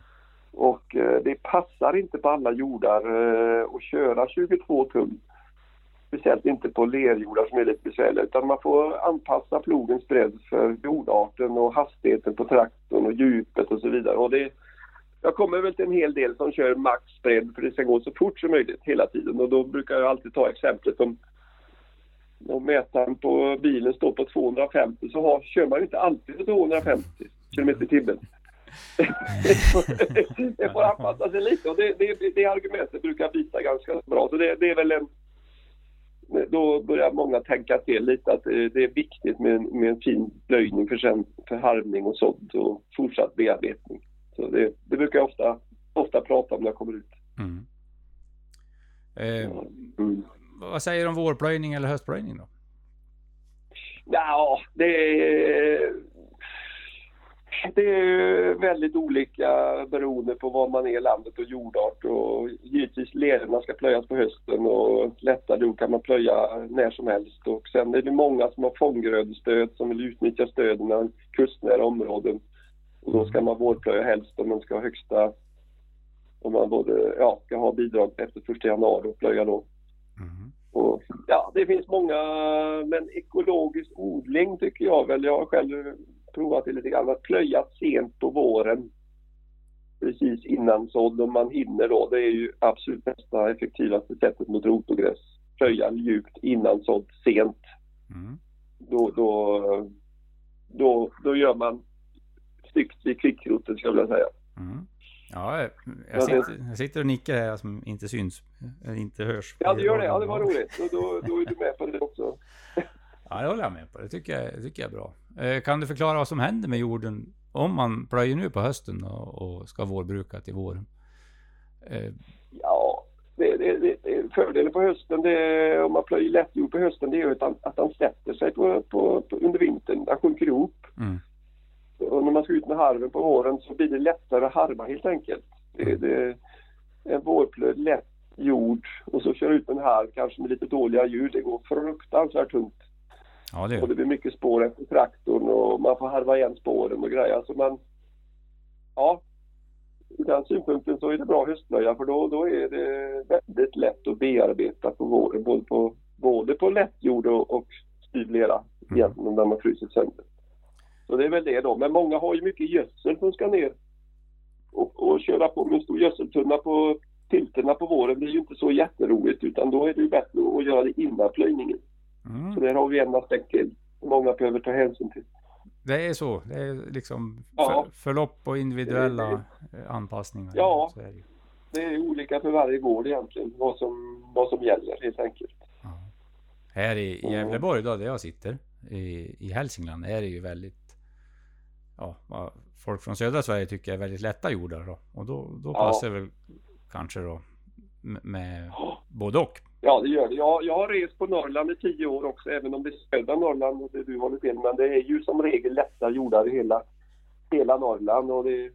Och eh, det passar inte på alla jordar eh, att köra 22 tum. Speciellt inte på lerjordar som är lite besvärliga. Utan man får anpassa plogens bredd för jordarten och hastigheten på traktorn och djupet och så vidare. Och det, jag kommer väl till en hel del som kör maxbredd för det ska gå så fort som möjligt hela tiden. Och då brukar jag alltid ta exemplet om om mätaren på bilen står på 250 så har, kör man ju inte alltid 250 km i timmen det får anpassa sig lite och det, det, det argumentet brukar bita ganska bra. Så det, det är väl en, då börjar många tänka till lite att det, det är viktigt med, en- med en fin plöjning för, sen, för harvning och sådd och fortsatt bearbetning. Så det, det brukar jag ofta, ofta prata om när jag kommer ut. Mm. Eh, Mm. vad säger du om vårplöjning eller höstplöjning då? Ja, det är, det är väldigt olika beroende på var man är i landet och jordart. Och givetvis lerorna ska plöjas på hösten och lättare jord kan man plöja när som helst. Och sen är det många som har fånggrödestöd som vill utnyttja stöden i kustnära områden. Och då ska man vårplöja helst om man ska ha högsta om man både, ja, ska ha bidrag efter 1 januari och plöja då. Mm. Och, ja, det finns många, men ekologisk odling tycker jag väl. Jag har själv provat det lite grann. Att plöja sent på våren precis innan sådd om man hinner då. Det är ju absolut bästa effektivaste sättet mot rotogräs. Plöja djupt innan sådd sent. Mm. Då, då, då, då gör man snyggt vid kvickroten skulle jag vilja säga. Mm. Ja, jag, sitter, jag sitter och nickar här som inte syns, inte hörs. Ja, det gör det. Ja, det var roligt. Då, då, då är du med på det också. Ja, det håller jag med på. Det tycker jag, det tycker jag är bra. Eh, kan du förklara vad som händer med jorden om man plöjer nu på hösten och, och ska vårbruka till våren? Eh, Ja, det, det, det, fördelen på hösten, det, om man plöjer lättjord på hösten, det är att han, att han sätter sig på, på, på, under vintern. Han sjunker ihop. mm. Och när man ska ut med harven på våren så blir det lättare att harva helt enkelt. Det, det, en vårplöjd lätt jord och så kör ut en harv kanske med lite dåliga ljud. Det går fruktansvärt tungt. Ja, det Och det blir mycket spår efter traktorn och man får harva igen spåren och grejer. Alltså man, ja, ur den synpunkten så är det bra höstplöja för då, då är det väldigt lätt att bearbeta på våren. Både på, både på lättjord och, och styv lera Mm. egentligen när man frusit sönder. Så det är väl det då. Men många har ju mycket gödsel som ska ner och, och köra på med en stor gödseltunna på tilterna på våren. Det är ju inte så jätteroligt utan då är det ju bättre att göra det innan plöjningen. Mm. Så där har vi en aspekt till. Många behöver ta hänsyn till. Det är så. Det är liksom Ja. för, förlopp och individuella eh, anpassningar. Ja. Det. Det är olika för varje gård egentligen vad som, vad som gäller helt enkelt. Ja. Här i Mm. Gävleborg då, där jag sitter, i, i Hälsingland, är det ju väldigt... Ja, vad folk från södra Sverige tycker är väldigt lätta jordar då. Och då, då Ja. passar det väl kanske då med, med både och. Ja, det gör det. Jag, jag har rest på Norrland i tio år också, även om det är södra Norrland och det du håller till. Men det är ju som regel lätta jordar i hela, hela Norrland. Och det,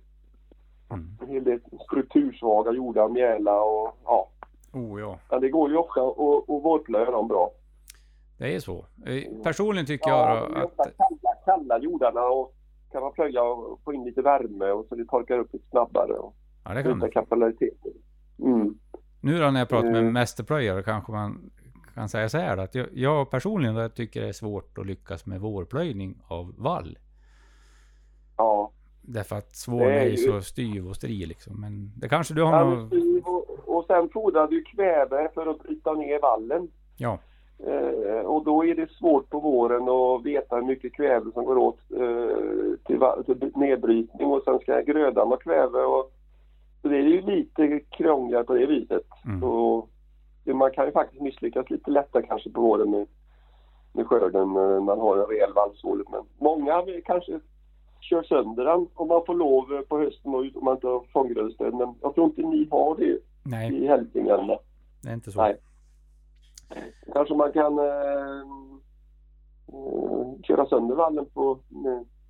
Mm. En hel del struktursvaga jordar, mjäla och ja. Oh ja, Men det går ju ofta att vårplöja dem bra. det är så. Eh, Personligen tycker jag Ja, är ofta att... kalla, kalla jordarna och kan man plöja och få in lite värme och så det torkar upp lite snabbare och Ja, det kan ökar det. kapillaliteten. Mm. Nu då när jag pratar med Mm. mästerplöjare kanske man kan säga så här att jag, jag personligen då, jag tycker det är svårt att lyckas med vårplöjning av vall. Ja. Därför att svåren är är ju så styv och stri liksom. Men det kanske du har Ja, något... och, och sen fordrar du kväve för att bryta ner vallen. Ja. Eh, och då är det svårt på våren att veta hur mycket kväve som går åt eh, till, till nedbrytning och sen ska grödan ha kväve. Och, så det är ju lite krångligare på det viset. Mm. Det- man kan ju faktiskt misslyckas lite lättare kanske på våren med, med skörden eh, man har en rejäl vallsål. Men många kanske kör sönder den om man får lov eh, på hösten och om man inte har fånggrödestöd. Men jag tror inte ni har det Nej, i Hälsingland. det är inte så. Nej. Kanske man kan eh, eh, köra sönder vallen på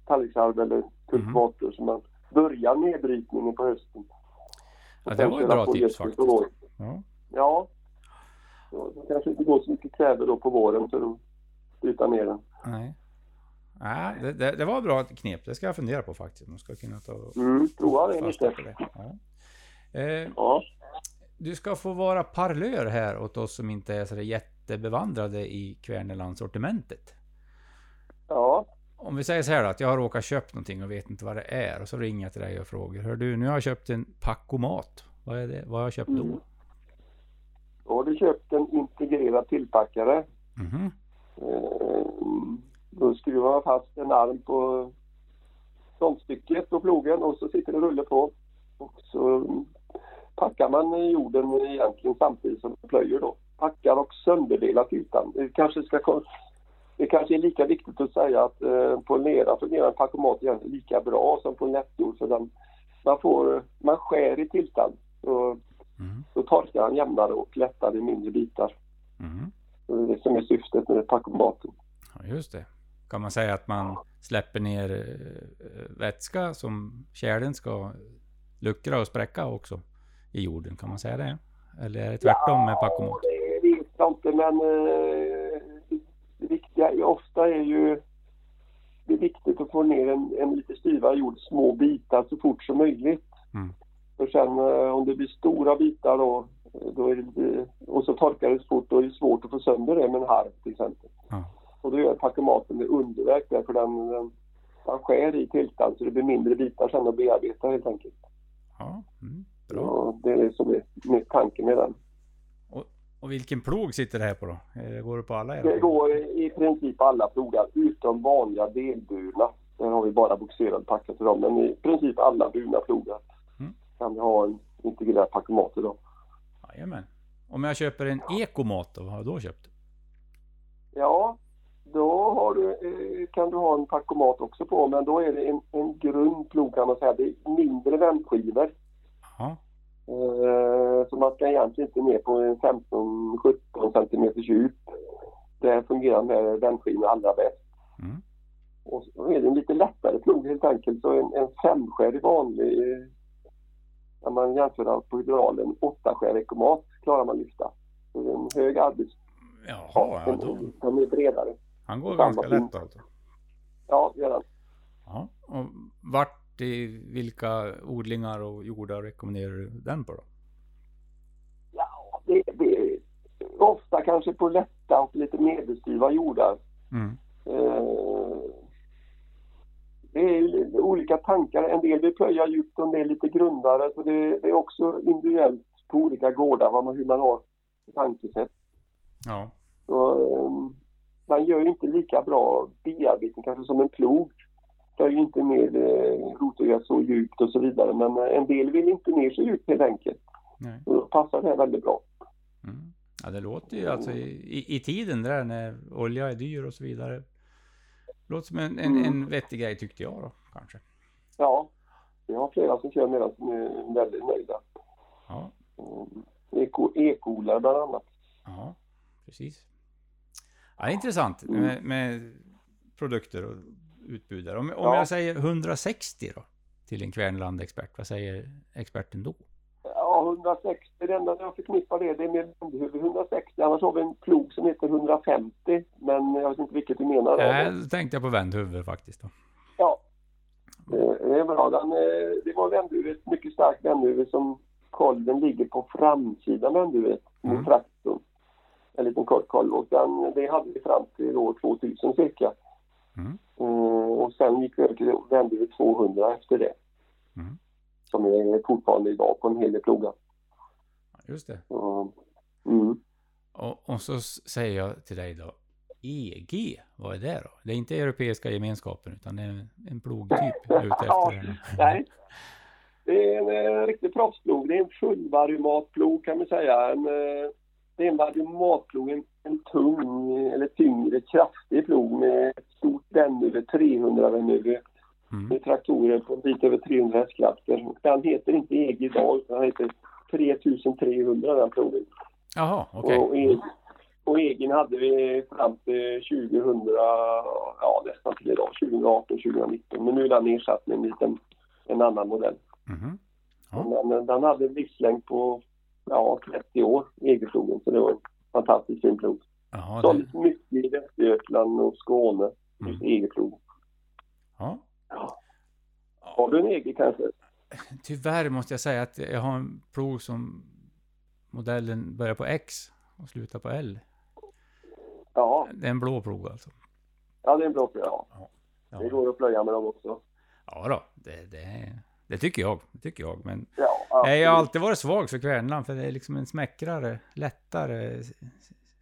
tallriksarv eller kultivator så man börjar nedbrytningen på hösten. Ja, det var ett köra bra tips faktiskt. Ja. Ja. Så det kanske inte går så mycket kväve då på våren för att bryta ner den. Nej. Nej, det, det, det var ett bra knep. Det ska jag fundera på faktiskt. Man ska kunna ta Mm, prova det lite. det. Ja. Eh, Ja. du ska få vara parlör här åt oss som inte är så jättebevandrade i Kverneland-sortimentet. Ja. Om vi säger så här då, att jag har råkat köpt någonting och vet inte vad det är. Och så ringer jag till dig och frågar. Hör du, nu har jag köpt en packomat. Vad är det? Vad har jag köpt då? Mm. Då har du köpt en integrerad tillpackare. Mhm. Eh, Då skruvar man fast en arm på frontstycket på plogen och så sitter det rulle på. Och så packar man jorden egentligen samtidigt som man plöjer då. Packar och sönderdelar ytan. Det kanske, ska, det kanske är lika viktigt att säga att eh, på lera fungerar en packomat lika bra som på en lättjord. För den, man, får, man skär i tiltan. Så, Mhm. så torkar den jämnare och lättare i mindre bitar. Så Det är det som är syftet med packomaten. Ja, just det. Kan man säga att man släpper ner eh, vätska som kärlen ska luckra och spräcka också i jorden? Kan man säga det? Eller är det tvärtom med packomat? det vet jag inte men eh, det viktiga är, ofta är ju det är viktigt att få ner en, en lite styvare jord, små bitar så fort som möjligt. Mm. För sen eh, om det blir stora bitar då, då är det, och så torkar det så fort, då är det svårt att få sönder det med en harv till exempel. Ja. Och då gör packomaten det underverk där för den, den, den skär i tiltan så det blir mindre bitar sen att bearbeta helt enkelt. Ja, mm, bra. Och det är det som är med tanken med den. Och vilken plog sitter det här på då? Går det på alla era? Det går i princip alla plogar utom vanliga delburna. Där har vi bara boxerad packat till dem. Men i princip alla burna plogar Mm. kan vi ha en integrerad packomat idag. Jajamän. Om jag köper en ekomat då, vad har jag då köpt? Ja, då du, eh, kan du ha en packomat också på. Men då är det en, en grund plog kan man säga. Det är mindre vändskivor. Ja, Eh, så man ska egentligen inte ner på en 15-17 centimeter djup. Där fungerar den här vändskivan allra bäst. Mm. Och så är det en lite lättare plog helt enkelt. Så en, en femskärig vanlig, eh, när man jämför på hydraulen, åttaskärig ekomat klarar man lyfta. Så det är en hög arbets... Jaha, ja, då. Den är bredare. Han går Samma ganska lätt alltså. Ja, det gör den. Ja. Och vart i vilka odlingar och jordar rekommenderar du den på då? Ja, det, det är ofta kanske på lätta och lite medelstyva jordar. Mm. Eh, Det är olika tankar. En del vill plöja djupt och en del lite grundare. Så det, det är också individuellt på olika gårdar vad man, hur man har tankesätt. Ja. Så, eh, man gör ju inte lika bra bearbetning kanske som en plog. Plöjer ju inte ner eh, rotögat så djupt och så vidare. Men eh, en del vill inte ner så djupt helt enkelt. Nej. Och då passar det här väldigt bra. Mm. Ja, det låter ju alltså i, i, tiden där när olja är dyr och så vidare. Låter som en, en, en vettig grej tyckte jag då, kanske. Ja, vi har flera som kör med den som är väldigt nöjda. Ja, Mm. Eko, ekoodlare bland annat. ja precis. Ja, intressant Mm. med, med produkter och utbud där. Om, om Ja. jag säger 160 då? till en Kvärnland-expert. Vad säger experten då? Ja, 160, det enda jag förknippar det, det är med ländhuvud 160. Annars har vi en plog som heter 150, men jag vet inte vilket du menar. Nej, då tänkte jag på vändhuvud faktiskt. Då. Ja, det är bra. Den, eh, det var vändhuvud, ett mycket starkt vändhuvud som kolven ligger på framsidan vändhuvudet Mm. mot traktorn. En liten kort kolv och den, det hade vi fram till år 2000 cirka. Mm. Mm, och sen gick vi över till vändhuvudet 200 efter det. Mm. Som är fortfarande idag på en hel del plogar. Just det. Så, Mm. Och, och så säger jag till dig då. EG, vad är det då? Det är inte Europeiska gemenskapen utan det är en, en plogtyp jag är ute efter. Nej. Det är en eh, riktig proffsplog. Det är en fullvariomatplog kan man säga. En, eh, det är en variomatplog, en, en tung eller tyngre kraftig plog med ett stort vändhuvud, 300 vändhuvud Mm. med traktorer på en bit över 300 hästkrafter. Den heter inte EG idag utan den heter 3300 den plogen. Jaha, okej. Och, e- och egen hade vi fram till 2000, ja nästan till idag, 2018, 2019. Men nu är den ersatt med en liten, en annan modell. Mhm. Ja. Den, den hade en livslängd på ja, 30 år, EG-plogen. Så det var en fantastiskt fin plog. Jaha, det, Såldes mycket i Västergötland och Skåne, just Mm. EG-plog. ja. Har du en EG kanske? Tyvärr måste jag säga att jag har en plog som modellen börjar på X och slutar på L. Ja, Det är en blå plog alltså. ja det är en bra plog. Ja. Det Ja, går att plöja med dem också. ja då, det, det, det tycker jag. Det tycker jag. Men Ja, jag har alltid varit svag för Kvärnland för det är liksom en smäckrare, lättare,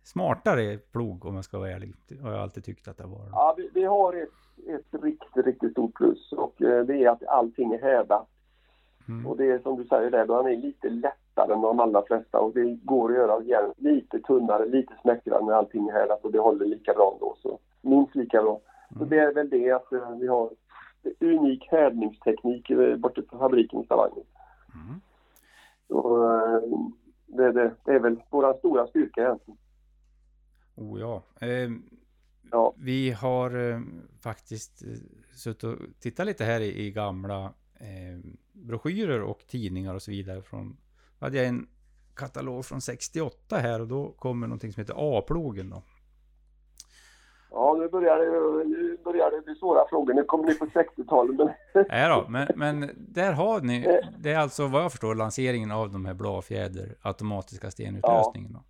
smartare plog om jag ska vara ärlig. Har jag alltid tyckt att det var. Ja, vi, vi har ett, ett riktigt, riktigt stort plus och eh, det är att allting är hädat. Mm. Och det är som du säger där, han är lite lättare än de allra flesta och det går att göra järn lite tunnare, lite smäckrare när allting är hädat och det håller lika bra ändå. Så minst lika bra. Så Mm. det är väl det att eh, vi har unik härdningsteknik eh, borta på fabriken i Stavanger. Mm. Så, eh, det, det, det är väl vår stora styrka egentligen. Oh ja. Eh, Ja. Vi har eh, faktiskt eh, suttit och tittat lite här i, i gamla eh, broschyrer och tidningar och så vidare. Från, hade jag en katalog från 68 här och då kommer någonting som heter A-plogen då. Ja, nu börjar, det, nu börjar det bli svåra frågor. Nu kommer ni på 60-talet. Men... Nej då, men, men där har ni, det är alltså vad jag förstår lanseringen av de här bladfjäder automatiska stenutlösningen. Då.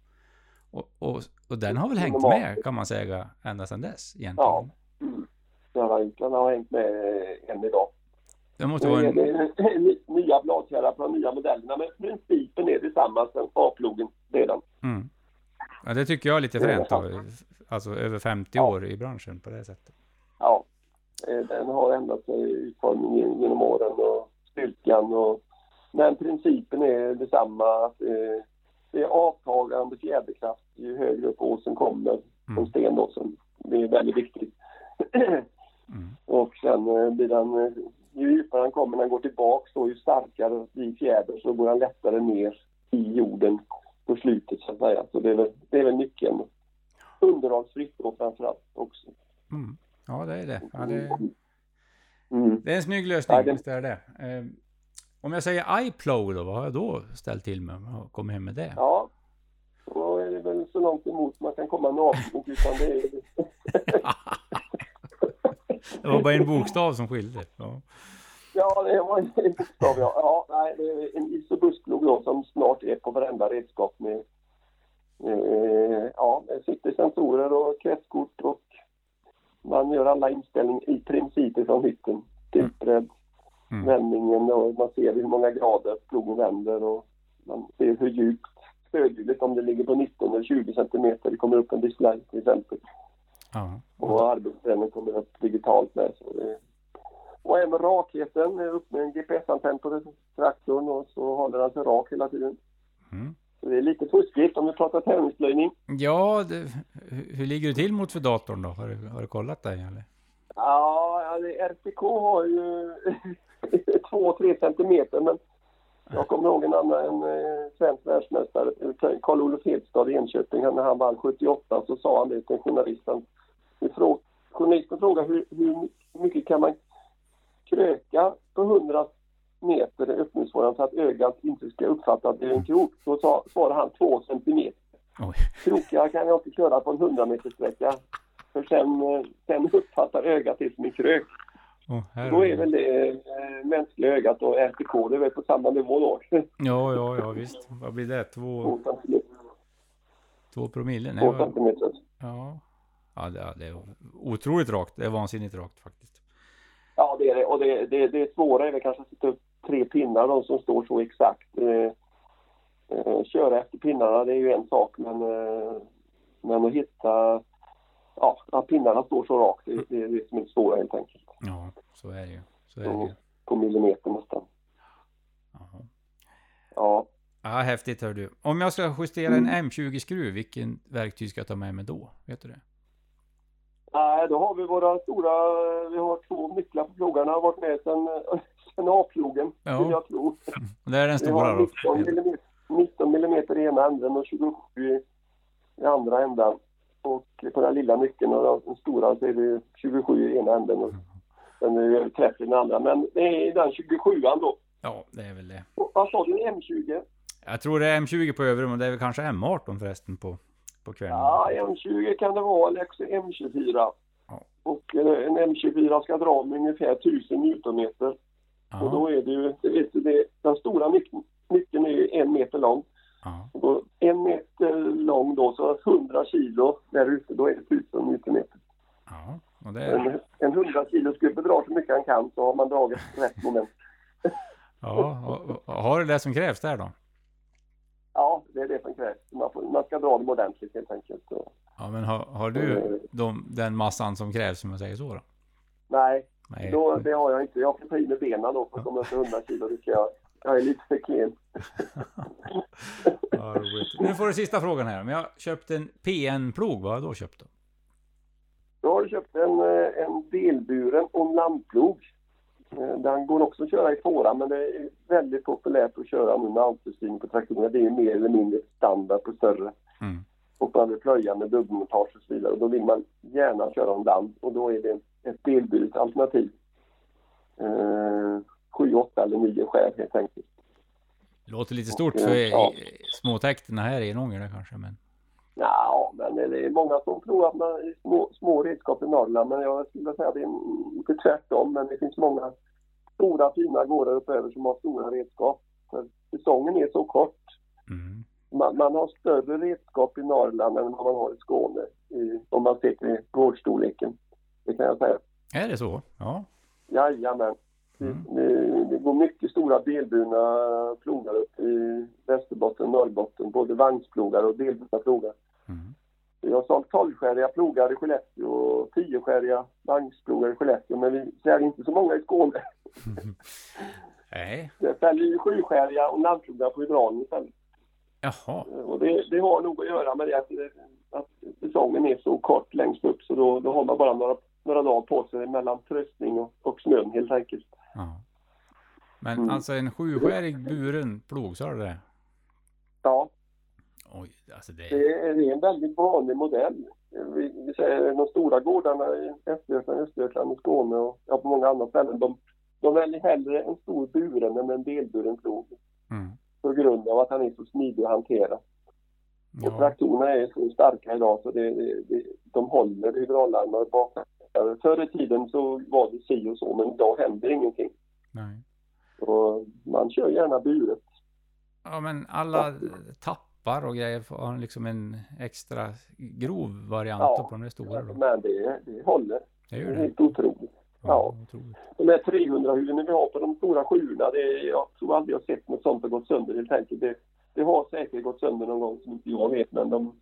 Och, och, och den har väl hängt med kan man säga ända sedan dess egentligen. Ja. Mm. Den har, hängt med än idag. Det måste vara en, nya bladfjädrar på de nya modellerna men principen är detsamma som A-plogen. Den. mm. Ja, det tycker jag är lite fränt av, alltså över 50 Ja. år i branschen på det sättet. Ja. Eh, Den har ändrat sig i utformningen genom åren och styrkan och men principen är detsamma. Att, eh, det är avtagande fjäderkraft ju högre upp åsen kommer som Mm. stenåsen. Det är väldigt viktigt. Mm. Och sen eh, blir den, eh, ju djupare han kommer när han går tillbaks då, ju starkare blir fjädern så går han lättare ner i jorden på slutet så att säga. Så det är väl, det är väl nyckeln. Underhållsfritt då framförallt också. Mm. Ja, det är det. Ja, det, Mm. det är en snygg lösning, Ja, det- visst är det eh, Om jag säger iPlow då, vad har jag då ställt till med? Har kommit hem med det? Ja, då är det väl så långt emot man kan komma naken utan det är Det var bara en bokstav som skilde. Ja. Ja, det var en bokstav ja. ja nej, det är en isobussplog då som snart är på varenda redskap med eh, ja, sitter sensorer och kretskort och man gör alla inställningar i princip från hytten. Tillträdd, Mm. vändningen och man ser hur många grader plogen vänder och man ser hur djupt stödhjulet om det ligger på 19 eller 20 centimeter. Det kommer upp en display till exempel. Ja. Och arbetsträningen kommer upp digitalt med. Så det... Och även rakheten, upp med en GPS-antenn på traktorn och så håller den sig rak hela tiden. Mm. Så det är lite fuskigt om vi pratar tävlingsplöjning. Ja, det, hur, ligger du till mot för datorn då? Har du, har du kollat det eller? Ja, alltså, RPK har ju 2-3 centimeter men jag kommer ihåg en annan en, eh, svensk världsmästare, Karl-Olof Hedstad i Enköping, när han vann 78 så sa han det till journalisten. Journalisten frågade hur, hur mycket kan man kröka på 100 meter i öppningsfåran så att ögat inte ska uppfatta att det är en krok. Då sa, svarade han 2 centimeter. Oj. Krokar kan jag inte köra på en 100 meter sträcka. För sen, eh, sen uppfattar ögat det som en krök. Här Då är väl det eh, mänskliga ögat och RTK, det är väl på samma nivå då. Ja, ja, ja visst. Vad blir det? Två, Två promille? Nej, Två centimeter. ja. Ja, det, det är otroligt rakt. Det är vansinnigt rakt faktiskt. Det är det. Och det, det, det är väl kanske att sätta upp tre pinnar, de som står så exakt. Eh, eh, köra efter pinnarna, det är ju en sak, men, eh, men att hitta... Ja, att pinnarna står så rakt, det, det är det som är det svåra helt enkelt. Ja, så är det ju. Så är det Ja. ju. På millimeter nästan. Jaha. Ja, Ja, häftigt hör du. Om jag ska justera en M20-skruv, vilken verktyg ska jag ta med mig då? Vet du det? Nej, då har vi våra stora... Vi har två nycklar på plogarna. har varit med sedan, sedan A-plogen, Ja. vill jag tro. Det är den stora då? 19 millimeter, 19 millimeter i ena änden och 27 i, i andra änden. Och på den lilla nyckeln och den stora så är det 27 i ena änden och sen är det 30 i den andra. Men det är den 27 då. Ja, det är väl det. Och vad sa du, en M20? Jag tror det är M20 på övre, men det är väl kanske M18 förresten på, på kvällen. Ja, M20 kan det vara, eller också M24. Ja. Och eh, en M24 ska dra med ungefär 1000 newtonmeter. Och Ja, då är det ju, det du, det, den stora nyckeln, är ju en meter lång. ja, Och en meter lång då, så 100 kilo där ute, då är det 1000 newtonmeter. ja. Och det En, en 100 kilos gubbe drar så mycket han kan så har man dragit rätt moment. ja, och, och, har det det som krävs där då? Ja, det är det som krävs. Man, får, man ska dra dem ordentligt helt enkelt. Så, Ja, men har, har du de, den massan som krävs, som jag säger så då? nej, Nej. då, det har jag inte. Jag får ta i med benen då för att komma upp till 100 kilo. Det ska jag. Jag är lite för klen. Ja. Nu får du sista frågan här. Om jag köpt en PN-plog, vad har jag då köpt då? Då har du köpt en, eh, en delburen och en landplog. Eh, Den går också att köra i fåra men det är väldigt populärt att köra nu med autostyrning på traktorerna. Det är mer eller mindre standard på större. Mm. Vill plöja med dubbelmontage och så vidare. Och då vill man gärna köra om land och då är det ett delburet alternativ. Eh, 7, 8 eller 9 skär helt enkelt. Låter lite stort Och, för ja. småtäkterna här i Enånger kanske, men... Ja, men det är många som tror att man är små, små redskap i Norrland. Men jag skulle säga att det är inte tvärtom. Men det finns många stora fina gårdar uppöver som har stora redskap. För säsongen är så kort. Mm. Man, man har större redskap i Norrland än vad man har i Skåne. I, om man ser till gårdstorleken. Det kan jag säga. Är det så? Ja. Jajamän. Mm. Det, det går mycket stora delburna plogar upp i Västerbotten och Norrbotten. Både vagnsplogar och delburna plogar. Mm. Vi har sålt 12-skäriga plogar i Skellefteå och 10-skäriga vagnsplogar i Skellefteå. Men vi ser inte så många i Skåne. Nej. Det säljer ju 7-skäriga och landplogar på hydraulen istället. Jaha. Och det, det har nog att göra med det att, att säsongen är så kort längst upp. Så då, då har man bara några, några dagar på sig mellan tröstning och, och snön helt enkelt. Ja. Men Mm. alltså en sjuskärig buren plog, sa du det? Ja, Oj, alltså det... det är, en väldigt vanlig modell. Vi, vi säger de stora gårdarna i Östergötland, Östergötland och Skåne och ja, på många andra ställen. De, de väljer hellre en stor buren än en delburen plog. Mm. På grund av att han är så smidig att hantera. Och Ja. traktorerna är så starka idag så det, det, de håller hydraularmar och baklänkar. Förr i tiden så var det si och så men idag händer ingenting. Nej. Och man kör gärna buret. Ja, men alla tappar och grejer har liksom en extra grov variant Ja. på de där stora då. Men det, det håller. Det Det gör är det. helt otroligt. Ja. De här 300-hjulen vi har på de stora sjuorna, det är, jag tror aldrig jag sett något sånt har gått sönder helt enkelt. Det, det har säkert gått sönder någon gång som inte jag vet men de,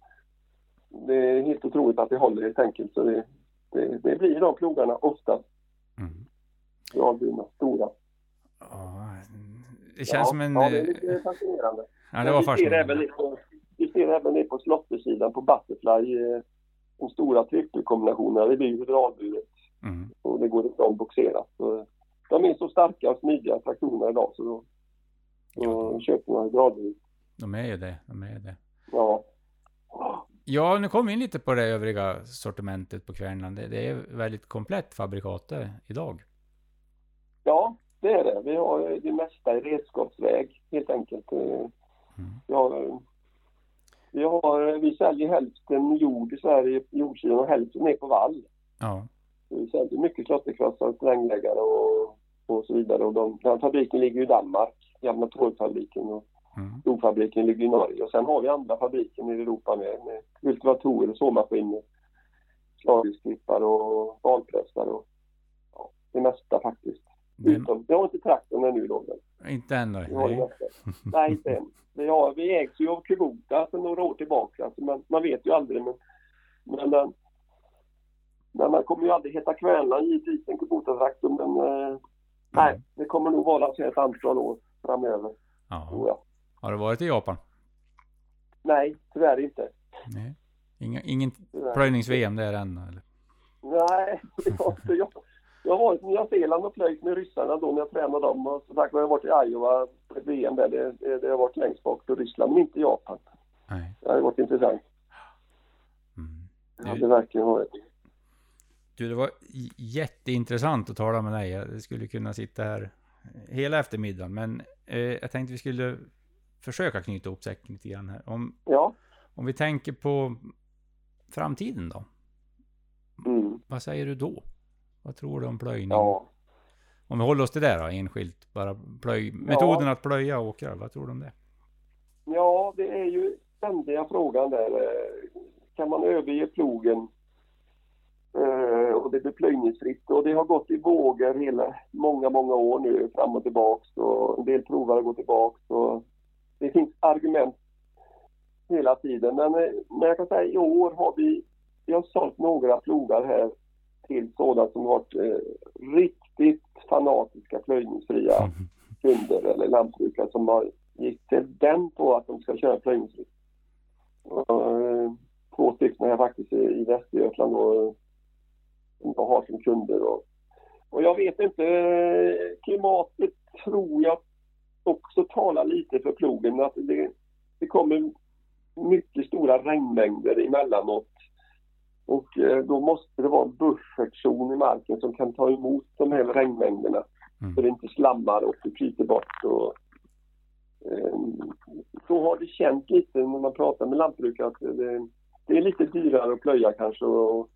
det är helt otroligt att det håller helt enkelt. Så det, det, det blir de plogarna oftast. Mm. Dragburna, stora. Ja, det känns som en... Ja, det är eh, lite fascinerande. Ja, det var vi ser även det på, vi ser även det på slottersidan på Butterfly. eh, De stora trippelkombinationerna, det blir ju hydraulburet Mm. och det går inte ombogserat. Så De är så starka och smidiga traktorerna idag så då, då Ja. köper man hydraulburet. De är ju det. De är ju det. Ja. Ja, nu kom vi in lite på det övriga sortimentet på Kvärnland. Det, det är väldigt komplett fabrikat det idag. använda. Vi har det mesta i redskapsväg helt enkelt. Eh, Vi, har, vi, har, vi säljer hälften jord i Sverige, jordsidan och hälften är på vall. Ja. Vi säljer mycket slåtterkrossar, strängläggare och, och så vidare. Och de, den fabriken ligger i Danmark, gamla torvfabriken. Och Mm. storfabriken ligger i Norge. Och sen har vi andra fabriker i Europa med, med kultivatorer, såmaskiner, slagersklippare och valpressar och ja, det mesta faktiskt. Det, Utom, jag har inte traktorn ännu då. Men inte än Nej. Nej, inte än. Vi, har, vi ägs ju av Kubota sedan några år tillbaka. Så man, man vet ju aldrig. Men, men, den, men man kommer ju aldrig heta Kvänland givetvis, en Kubota-traktor. Men eh, nej, det kommer nog vara så ett antal år framöver. Ja. Jag. Har du varit i Japan? Nej, tyvärr inte. Nej. Inga, ingen. Plöjnings-VM där än eller? Nej, inte jag. Jag har varit i Nya Zeeland och plöjt med ryssarna då när jag tränade dem. Och som sagt jag har varit i Iowa på ett VM där. Det, det, det har varit längst bak till Ryssland, men inte Japan. Nej. Det har varit intressant. Mm. Det hade verkligen varit. Du, det var jätteintressant att tala med dig. Jag skulle kunna sitta här hela eftermiddagen, men eh, jag tänkte vi skulle försöka knyta ihop säcken lite grann här. Om, Ja. om vi tänker på framtiden då? Mm. Vad säger du då? Vad tror du om plöjning? Ja. Om vi håller oss till det då, enskilt. Bara plöj, metoden att plöja åkrar, vad tror du om det? ja, det är ju ständiga frågan där. eh, Kan man överge plogen? Eh, och det blir plöjningsfritt. Och det har gått i vågor hela, många, många år nu fram och tillbaks. Och en del provare går tillbaks. Och det finns argument hela tiden. Men, eh, men jag kan säga i år har vi, vi har sålt några plogar här till sådana som varit eh, riktigt fanatiska plöjningsfria kunder eller lantbrukare som har gick till den på att de ska köra plöjningsfritt. Och, eh, Två stycken här faktiskt i, i Västergötland och jag har som kunder. Och, och jag vet inte, eh, klimatet tror jag också talar lite för plogen. Att det, det kommer mycket stora regnmängder emellanåt. Och eh, då måste det vara en buffertzon i marken som kan ta emot de här regnmängderna. Mm. Så det inte slammar och flyter bort. Och, eh, så har det känts lite när man pratar med lantbrukare att det, det är lite dyrare att plöja kanske och,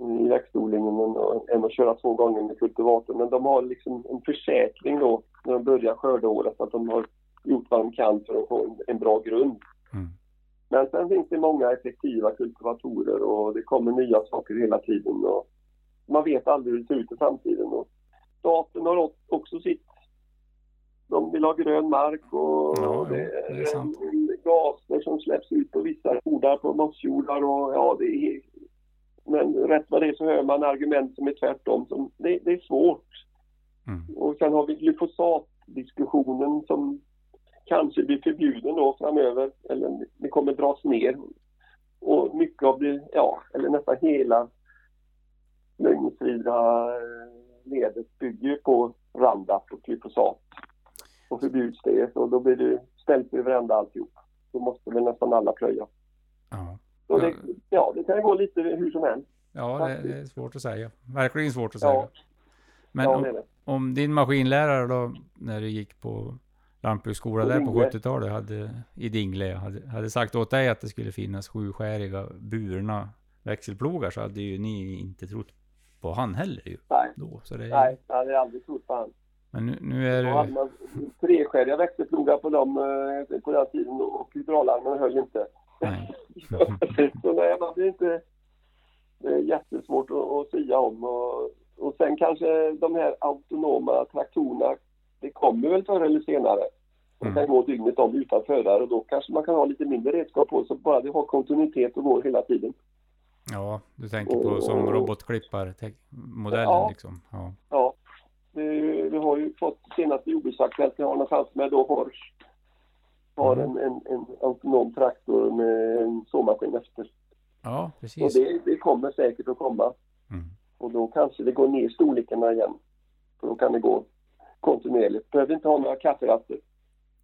i växtodlingen än, än att köra två gånger med kultivator. Men de har liksom en försäkring då när de börjar skördeåret att de har gjort vad de kan för att få en, en bra grund. Mm. Men sen finns det många effektiva kultivatorer och det kommer nya saker hela tiden. Och man vet aldrig hur det ser ut i framtiden. Och staten har också sitt. De vill ha grön mark och Ja, det, det är sant. gaser som släpps ut på vissa jordar, på mossjordar och ja, det är... Men rätt vad det är så hör man argument som är tvärtom. Som, det, det är svårt. Mm. Och sen har vi glyfosatdiskussionen som kanske blir förbjuden då framöver. Eller det kommer dras ner. Och mycket av det, ja, eller nästan hela lögnfria ledet bygger ju på Roundup och glyfosat. Och förbjuds det så då blir det ställt över ända alltihop. Då måste väl nästan alla plöja. Ja, Så det, ja, det kan gå lite hur som helst. ja det, det är svårt att säga. Verkligen svårt att säga. Ja, Men ja om, det om din maskinlärare då, när du gick på lantbruksskola där på Dingle. 70-talet, hade, i Dingle, hade, hade sagt åt dig att det skulle finnas sjuskäriga burna växelplogar så hade ju ni inte trott på han heller ju. Nej, Då. Så det, nej, jag hade aldrig trott på han. Men nu, nu är Då hade det... man treskäriga växelplogar på, dem, eh, på den tiden och hydraularmen höll inte. Nej. så nej, man blir inte... Det är jättesvårt att, att sia om. Och, och sen kanske de här autonoma traktorerna, det kommer väl förr eller senare. De kan Mm. gå dygnet om utan förare och då kanske man kan ha lite mindre redskap på så bara det har kontinuitet och går hela tiden. Ja, du tänker på som robotklipparmodellen Ja. liksom. Ja. Ja, vi, vi har ju fått senaste jordbruksaktuellt jag har någonstans med då har, har en, en, en autonom traktor med en såmaskin efter. ja, Och precis. det, det kommer säkert att komma. Mm. Och då kanske det går ner storlekarna igen. För då kan det gå kontinuerligt. Behöver inte ha några kafferaster.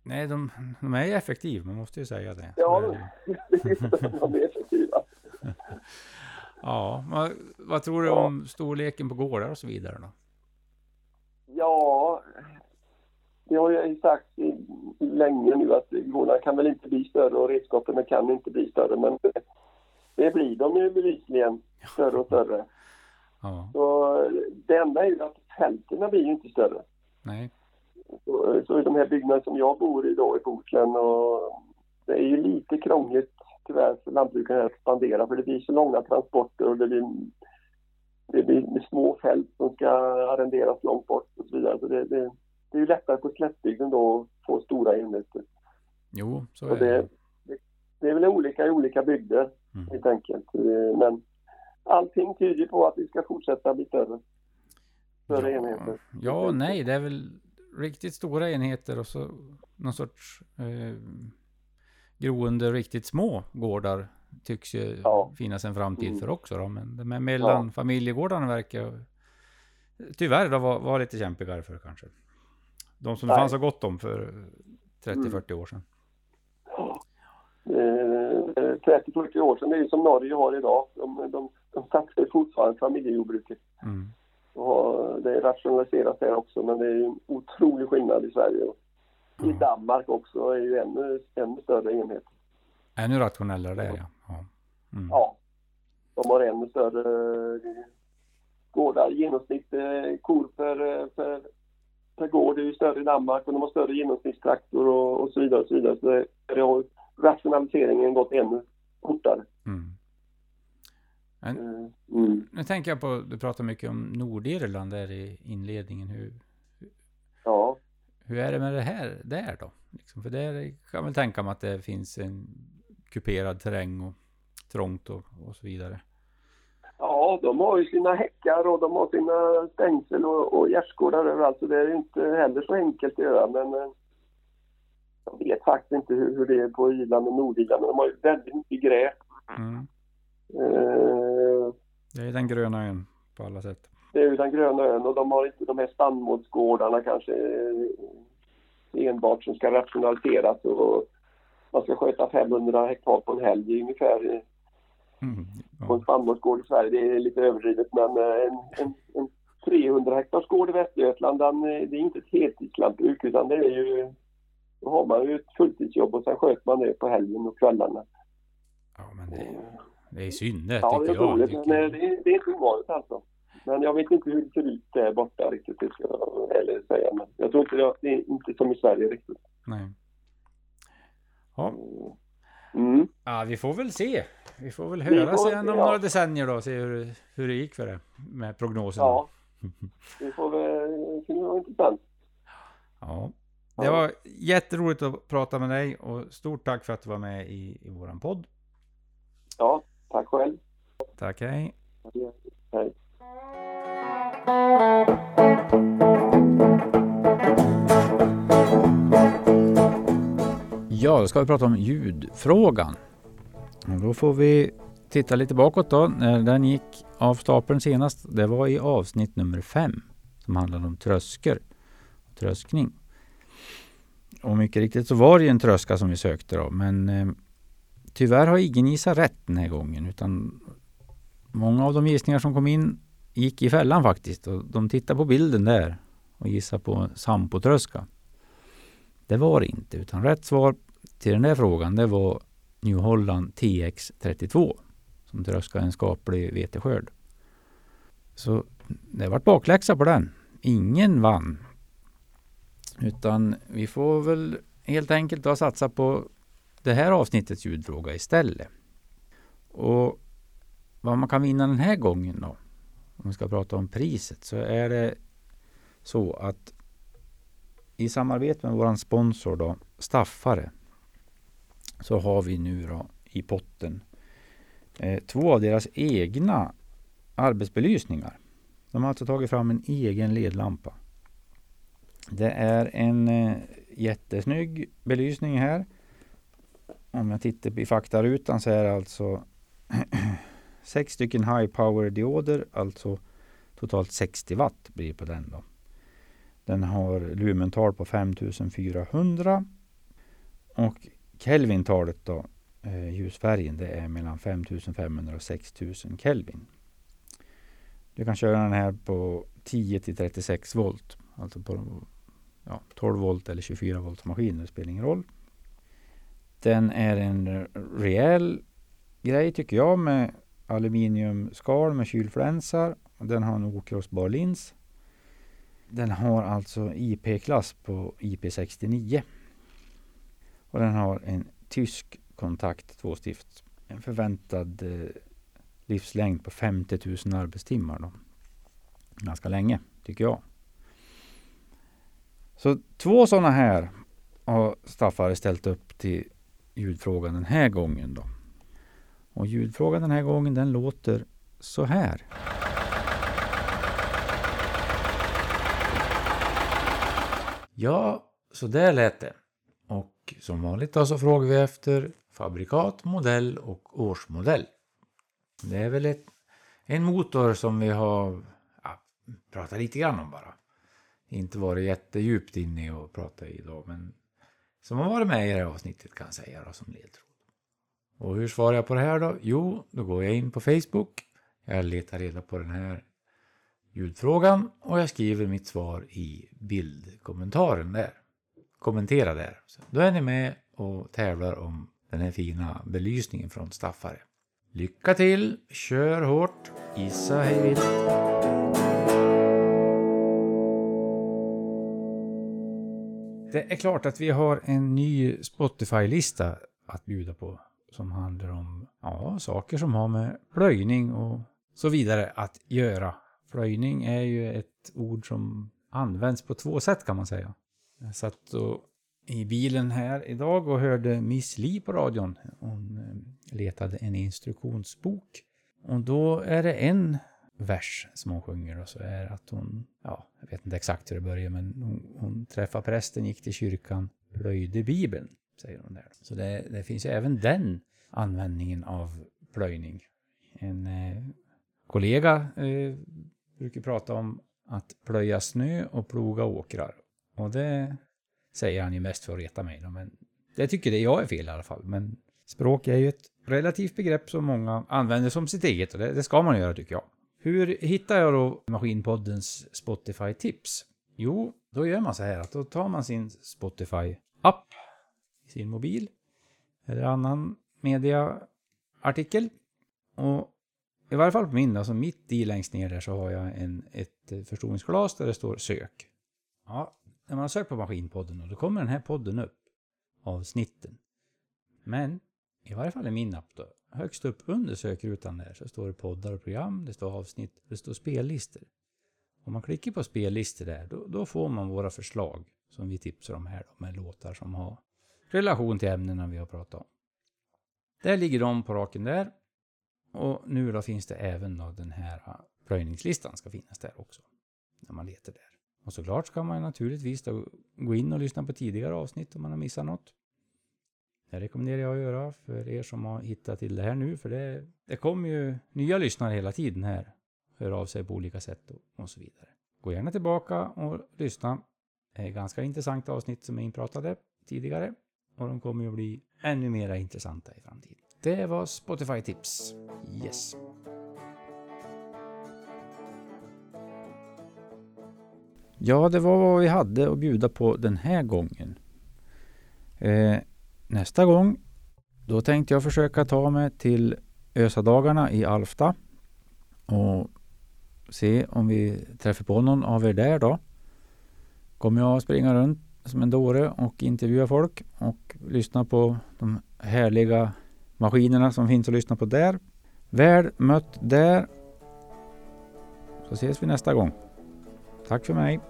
Nej, de, de är ju effektiva, man måste ju säga det. Ja, ju. de är effektiva. ja vad, vad tror du Ja. om storleken på gårdar och så vidare då? Ja, det har jag ju sagt länge nu att gårdarna kan väl inte bli större och redskapen kan inte bli större men det blir de ju bevisligen större och större. Ja. Så det enda är ju att fälten blir ju inte större. Nej. Så, så i de här byggnaderna som jag bor i då i Bohuslän och det är ju lite krångligt tyvärr för lantbrukarna att expandera för det blir så långa transporter och det blir, det blir små fält som ska arrenderas långt bort och så vidare. Så det, det, det är ju lättare på slättbygden då att få stora enheter. Jo, så är det. det. Det är väl olika i olika bygder mm. helt enkelt. Men allting tyder på att vi ska fortsätta bli större. Större ja, enheter. Ja, nej, det är väl riktigt stora enheter och så någon sorts eh, groende riktigt små gårdar tycks ju ja. finnas en framtid mm. för också då. Men de här mellan ja. familjegårdarna verkar tyvärr då vara var lite kämpigare för kanske. De som det fanns så gott om för 30-40 mm. år sedan. Eh, 30-40 år sedan, det är ju som Norge har idag. De, de, de satsar fortfarande familjejordbruket. Mm. Och det är rationaliserat där också men det är ju en otrolig skillnad i Sverige. I Danmark också är ju ännu, ännu större enheter. Ännu rationellare där ja. Ja. Mm. ja. De har ännu större eh, gårdar. Genomsnitt eh, kor per, per, per gård är ju större i Danmark och de har större genomsnittstraktor och, och så vidare. Och så vidare. Så det, det har rationaliseringen gått ännu fortare. Mm. Men, eh, mm. Nu tänker jag på, du pratar mycket om Nordirland där i inledningen. Hur, ja. hur är det med det här där då? Liksom, för där kan man tänka mig att det finns en kuperad terräng och trångt och, och så vidare. Ja, de har ju sina häckar och de har sina stängsel och, och gärdsgårdar överallt så det är inte heller så enkelt att göra men eh, jag vet faktiskt inte hur, hur det är på Irland och Nordirland men de har ju väldigt mycket gräs. Mm. Eh, det är den gröna ön på alla sätt. Det är ju den gröna ön och de har inte de här spannmålsgårdarna kanske enbart som ska rationaliseras och man ska sköta 500 hektar på en helg ungefär. Mm, ja. På en spannmålsgård i Sverige, det är lite överdrivet men eh, en, en, en 300 hektars gård i Västergötland, den, det är inte ett heltidslantbruk utan det är ju då har man ju ett fulltidsjobb och sen sköter man det på helgen och kvällarna. Ja men det, det är synd det ja, tycker det är jag. Roligt, men det, det är inte ovanligt alltså. Men jag vet inte hur det ser ut där borta riktigt, det ska jag ärligt säga. Men jag tror inte det, det är inte som i Sverige riktigt. Nej. Ja. Mm. Ja, vi får väl se. Vi får väl höra sen om ja. några decennier då, se hur, hur det gick för det med prognosen. Ja, vi får väl, det vara intressant. Ja. Det var jätteroligt att prata med dig och stort tack för att du var med i, i våran podd. Ja, tack själv. Tack, hej. Hej. Ja, då ska vi prata om ljudfrågan. Och då får vi titta lite bakåt då, när den gick av stapeln senast. Det var i avsnitt nummer fem som handlade om trösker och tröskning. Och mycket riktigt så var det ju en tröska som vi sökte då, men eh, tyvärr har ingen gissat rätt den här gången, utan många av de gissningar som kom in gick i fällan faktiskt. Och de tittade på bilden där och gissade på sampotröska. Det var det inte, utan rätt svar till den där frågan det var New Holland TX32 som tröskade en skaplig veteskörd. Så det vart bakläxa på den. Ingen vann. Utan vi får väl helt enkelt då satsa på det här avsnittets ljudfråga istället. Och vad man kan vinna den här gången då, om vi ska prata om priset, så är det så att i samarbete med våran sponsor då, Staffare, så har vi nu då i potten eh, två av deras egna arbetsbelysningar. De har alltså tagit fram en egen ledlampa. Det är en eh, jättesnygg belysning här. Om jag tittar i faktarutan så är det alltså sex stycken high power dioder, alltså totalt 60 watt blir på den då. Den har lumental på 5400 och Kelvintalet då, eh, ljusfärgen, det är mellan 5500 och 6000 Kelvin. Du kan köra den här på 10 till 36 volt, alltså på ja, 12 volt eller 24 volts maskin, det spelar ingen roll. Den är en rejäl grej tycker jag med aluminiumskal med kylflänsar. Den har en okrossbar lins. Den har alltså IP-klass på IP69. Och den har en tysk kontakt tvåstift. En förväntad eh, livslängd på 50 000 arbetstimmar. Då. Ganska länge, tycker jag. Så två sådana här har Staffare ställt upp till ljudfrågan den här gången. Då. Och ljudfrågan den här gången den låter så här. Ja, så där lät det. Och som vanligt då så frågar vi efter fabrikat, modell och årsmodell. Det är väl ett, en motor som vi har ja, pratat lite grann om bara. Inte varit jättedjupt inne och pratat i idag men som har varit med i det här avsnittet kan jag säga då, som ledtråd. Och hur svarar jag på det här då? Jo, då går jag in på Facebook. Jag letar reda på den här ljudfrågan och jag skriver mitt svar i bildkommentaren där. Kommentera där. Så då är ni med och tävlar om den här fina belysningen från Staffare. Lycka till, kör hårt, gissa hej vilt. Det är klart att vi har en ny Spotify-lista att bjuda på som handlar om ja, saker som har med plöjning och så vidare att göra. Plöjning är ju ett ord som används på två sätt kan man säga. Jag satt och, i bilen här idag och hörde Miss Li på radion. Hon eh, letade en instruktionsbok. Och då är det en vers som hon sjunger och så är det att hon, ja, jag vet inte exakt hur det börjar men hon, hon träffade prästen, gick till kyrkan, plöjde bibeln, säger hon där. Så det, det finns ju även den användningen av plöjning. En eh, kollega eh, brukar prata om att plöja snö och ploga åkrar. Och det säger han ju mest för att reta mig. Då, men det tycker det jag är fel i alla fall. Men språk är ju ett relativt begrepp som många använder som sitt eget och det, det ska man göra tycker jag. Hur hittar jag då Maskinpoddens Spotify-tips? Jo, då gör man så här att då tar man sin Spotify-app i sin mobil eller annan mediaartikel och i varje fall på min, alltså mitt i längst ner där så har jag en, ett eh, förstoringsglas där det står sök. Ja, när man har sökt på Maskinpodden då kommer den här podden upp, avsnitten. Men, i varje fall i min app då, högst upp under sökrutan där så står det poddar och program, det står avsnitt, det står spellistor. Om man klickar på spellistor där, då, då, får man våra förslag som vi tipsar om här då, med låtar som har relation till ämnena vi har pratat om. Där ligger de på raken där. Och nu då finns det även då den här ah, plöjningslistan ska finnas där också. När man letar där. Och såklart ska man naturligtvis då gå in och lyssna på tidigare avsnitt om man har missat något. Det rekommenderar jag att göra för er som har hittat till det här nu. För det, det kommer ju nya lyssnare hela tiden här. Hör av sig på olika sätt och, och så vidare. Gå gärna tillbaka och lyssna. Det är ganska intressanta avsnitt som är inpratade tidigare. Och de kommer ju bli ännu mer intressanta i framtiden. Det var Spotify-tips. Yes. Ja, det var vad vi hade att bjuda på den här gången. Eh, nästa gång, då tänkte jag försöka ta mig till Ösadagarna i Alfta och se om vi träffar på någon av er där då. Kommer jag springa runt som en dåre och intervjua folk och lyssna på de härliga maskinerna som finns att lyssna på där. Väl mött där. Så ses vi nästa gång. Tack för mig.